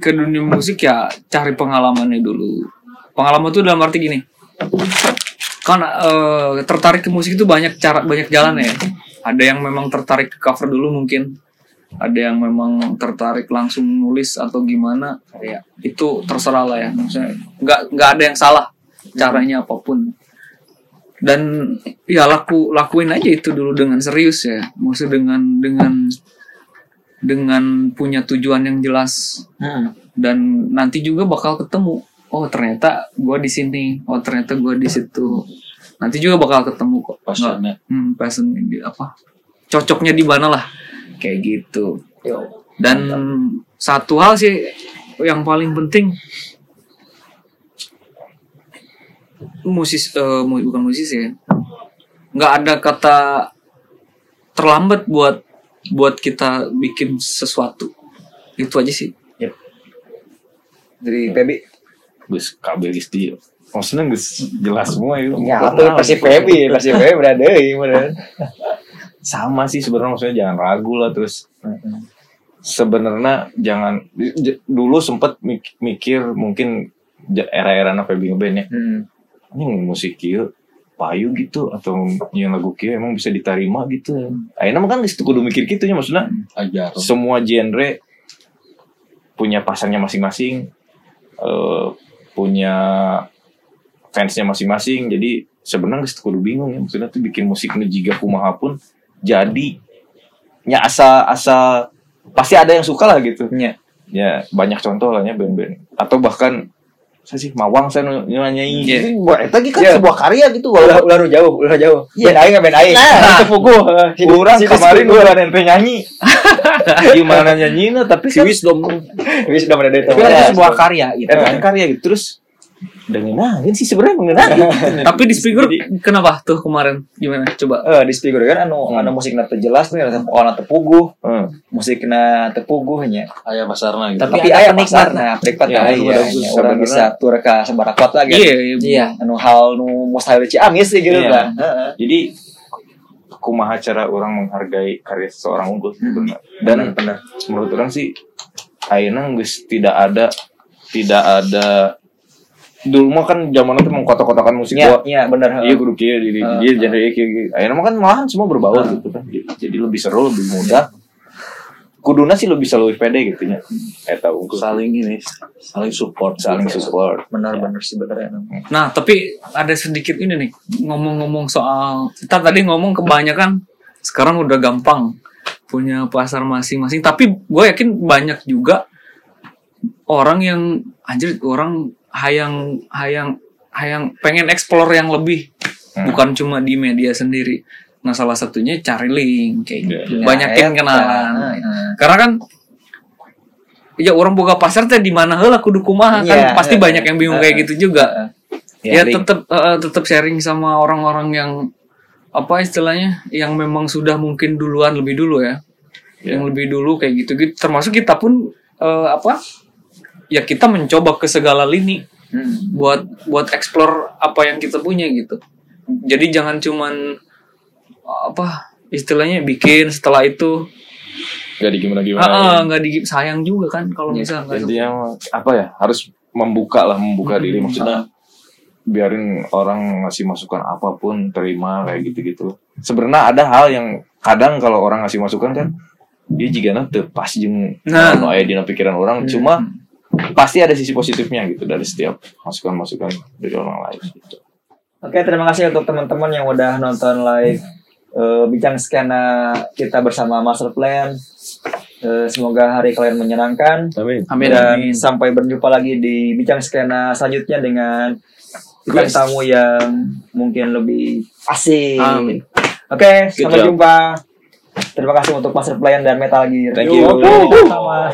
ke dunia musik ya cari pengalamannya dulu. Pengalaman itu dalam arti gini. Kan eh, tertarik ke musik itu banyak cara banyak jalan ya. Ada yang memang tertarik ke cover dulu mungkin. ada yang memang tertarik langsung nulis atau gimana ya itu terserah lah ya maksudnya nggak nggak ada yang salah caranya apa pun dan ya laku lakuin aja itu dulu dengan serius ya. Maksud dengan dengan dengan punya tujuan yang jelas. Hmm. dan nanti juga bakal ketemu. Oh ternyata gua di sini. Oh ternyata gua di situ. Nanti juga bakal ketemu kok. Passionnya. hmm, passion di apa? Cocoknya di mana lah. Kayak gitu. Dan satu hal sih yang paling penting musis eh, mu- bukan musisi ya. Nggak ada kata terlambat buat buat kita bikin sesuatu. Itu aja sih. Dari PB. Gus kabel geus di maksudnya geus jelas semua itu. Ya, itu pasti PB, pasti PB berada bener. sama sih sebenarnya maksudnya jangan ragu lah terus. Sebenarnya jangan dulu sempet mik- mikir mungkin era-era PB ngeband ya. Hmm. Ini musik kieu payu gitu atau yang lagu kieu emang bisa diterima gitu. Akhirnya mah kan geus kudu mikir gitu nya maksudnya. Ajar. semua genre punya pasarnya masing-masing eh, punya fansnya masing-masing. Jadi sebenarnya geus kudu bingung ya maksudnya tuh bikin musik nu jiga kumaha pun jadi nya asa asa pasti ada yang suka lah gitu. Nya. ya banyak contoh lah ya band-band. Atau bahkan saya sih mawang saya nyanyi Iya. Ini buat ge kan Iya. sebuah karya gitu Ulah ulah jauh, ulah jauh. Ben aing ben aing. Nah, itu puguh. Urang kemarin gua ente nyanyi. Gimana nyanyinya tapi Si kan Wisdom. Wis udah ada tapi kan itu sebuah karya gitu kan karya gitu terus dengerin sih sebenarnya mengenang tapi di speaker kenapa tuh kemarin gimana coba Eh di speaker kan anu anu musikna teu jelas nih anu anu tepuguh, musikna tepuguh nya. Ayah pasarna gitu. Tapi aya penikmatna, penikmat Ya, anu iya, urang iya. orang bisa tur ka sabarakot lagi. iya iya Iya, anu hal nu mustahil Ciamis sih gitu Iya. kan. Heeh. jadi kumaha cara orang menghargai karya seseorang unggul sebenarnya dan benar. menurut orang sih akhirnya geus tidak ada tidak ada dulu mah kan zaman itu mengkotak-kotakan musik Iya, gua. iya benar. iya grup kia di Ah, dia genre kia kia. akhirnya mah kan malahan semua berbaur gitu kan. Jadi lebih seru lebih mudah. Kuduna sih lebih selalu pede gitu nya. Eta unggul saling ini, saling support, saling support. Benar-benar sih benar ya. nah tapi ada sedikit ini nih ngomong-ngomong soal kita tadi ngomong kebanyakan sekarang udah gampang punya pasar masing-masing. Tapi gue yakin banyak juga orang yang anjir orang hayang hayang hayang pengen explore yang lebih. Hmm. bukan cuma di media sendiri. Nah salah satunya cari link kayak gitu. Ya, banyakin eta. kenalan. Heeh. karena kan ya orang buka pasar teh di mana? Heula kudu kumaha? Kan Iya, pasti iya, banyak yang bingung kayak gitu juga. Ya, tetap tetap sharing sama orang-orang yang apa istilahnya yang memang sudah mungkin duluan lebih dulu ya. Yang lebih dulu kayak gitu gitu termasuk kita pun eh, apa ya kita mencoba ke segala lini Hmm. buat buat explore apa yang kita punya gitu. Jadi jangan cuman apa istilahnya bikin setelah itu. Gak di gimana ah, gimana ah, nggak di sayang juga kan kalau misalnya nggak intinya apa ya harus membuka lah membuka diri maksudnya. biarin orang ngasih masukan apa pun terima kayak gitu-gitu. Sebenarnya ada hal yang kadang kalau orang ngasih masukan kan dia juga nanti pas jeng Nah. nah. aya dina pikiran orang. Cuma pasti ada sisi positifnya gitu dari setiap masukan-masukan dari orang lain gitu. Oke, terima kasih untuk teman-teman yang udah nonton live eh, bincang skena kita bersama Master Plan. Eh, semoga hari kalian menyenangkan. Amin. Amin, Dan amin. sampai berjumpa lagi di bincang skena selanjutnya dengan bintang tamu yang mungkin lebih asik. Amin. Oke, sampai job. jumpa. Terima kasih untuk Master Plan dan Metal Gear. Thank you. Sama.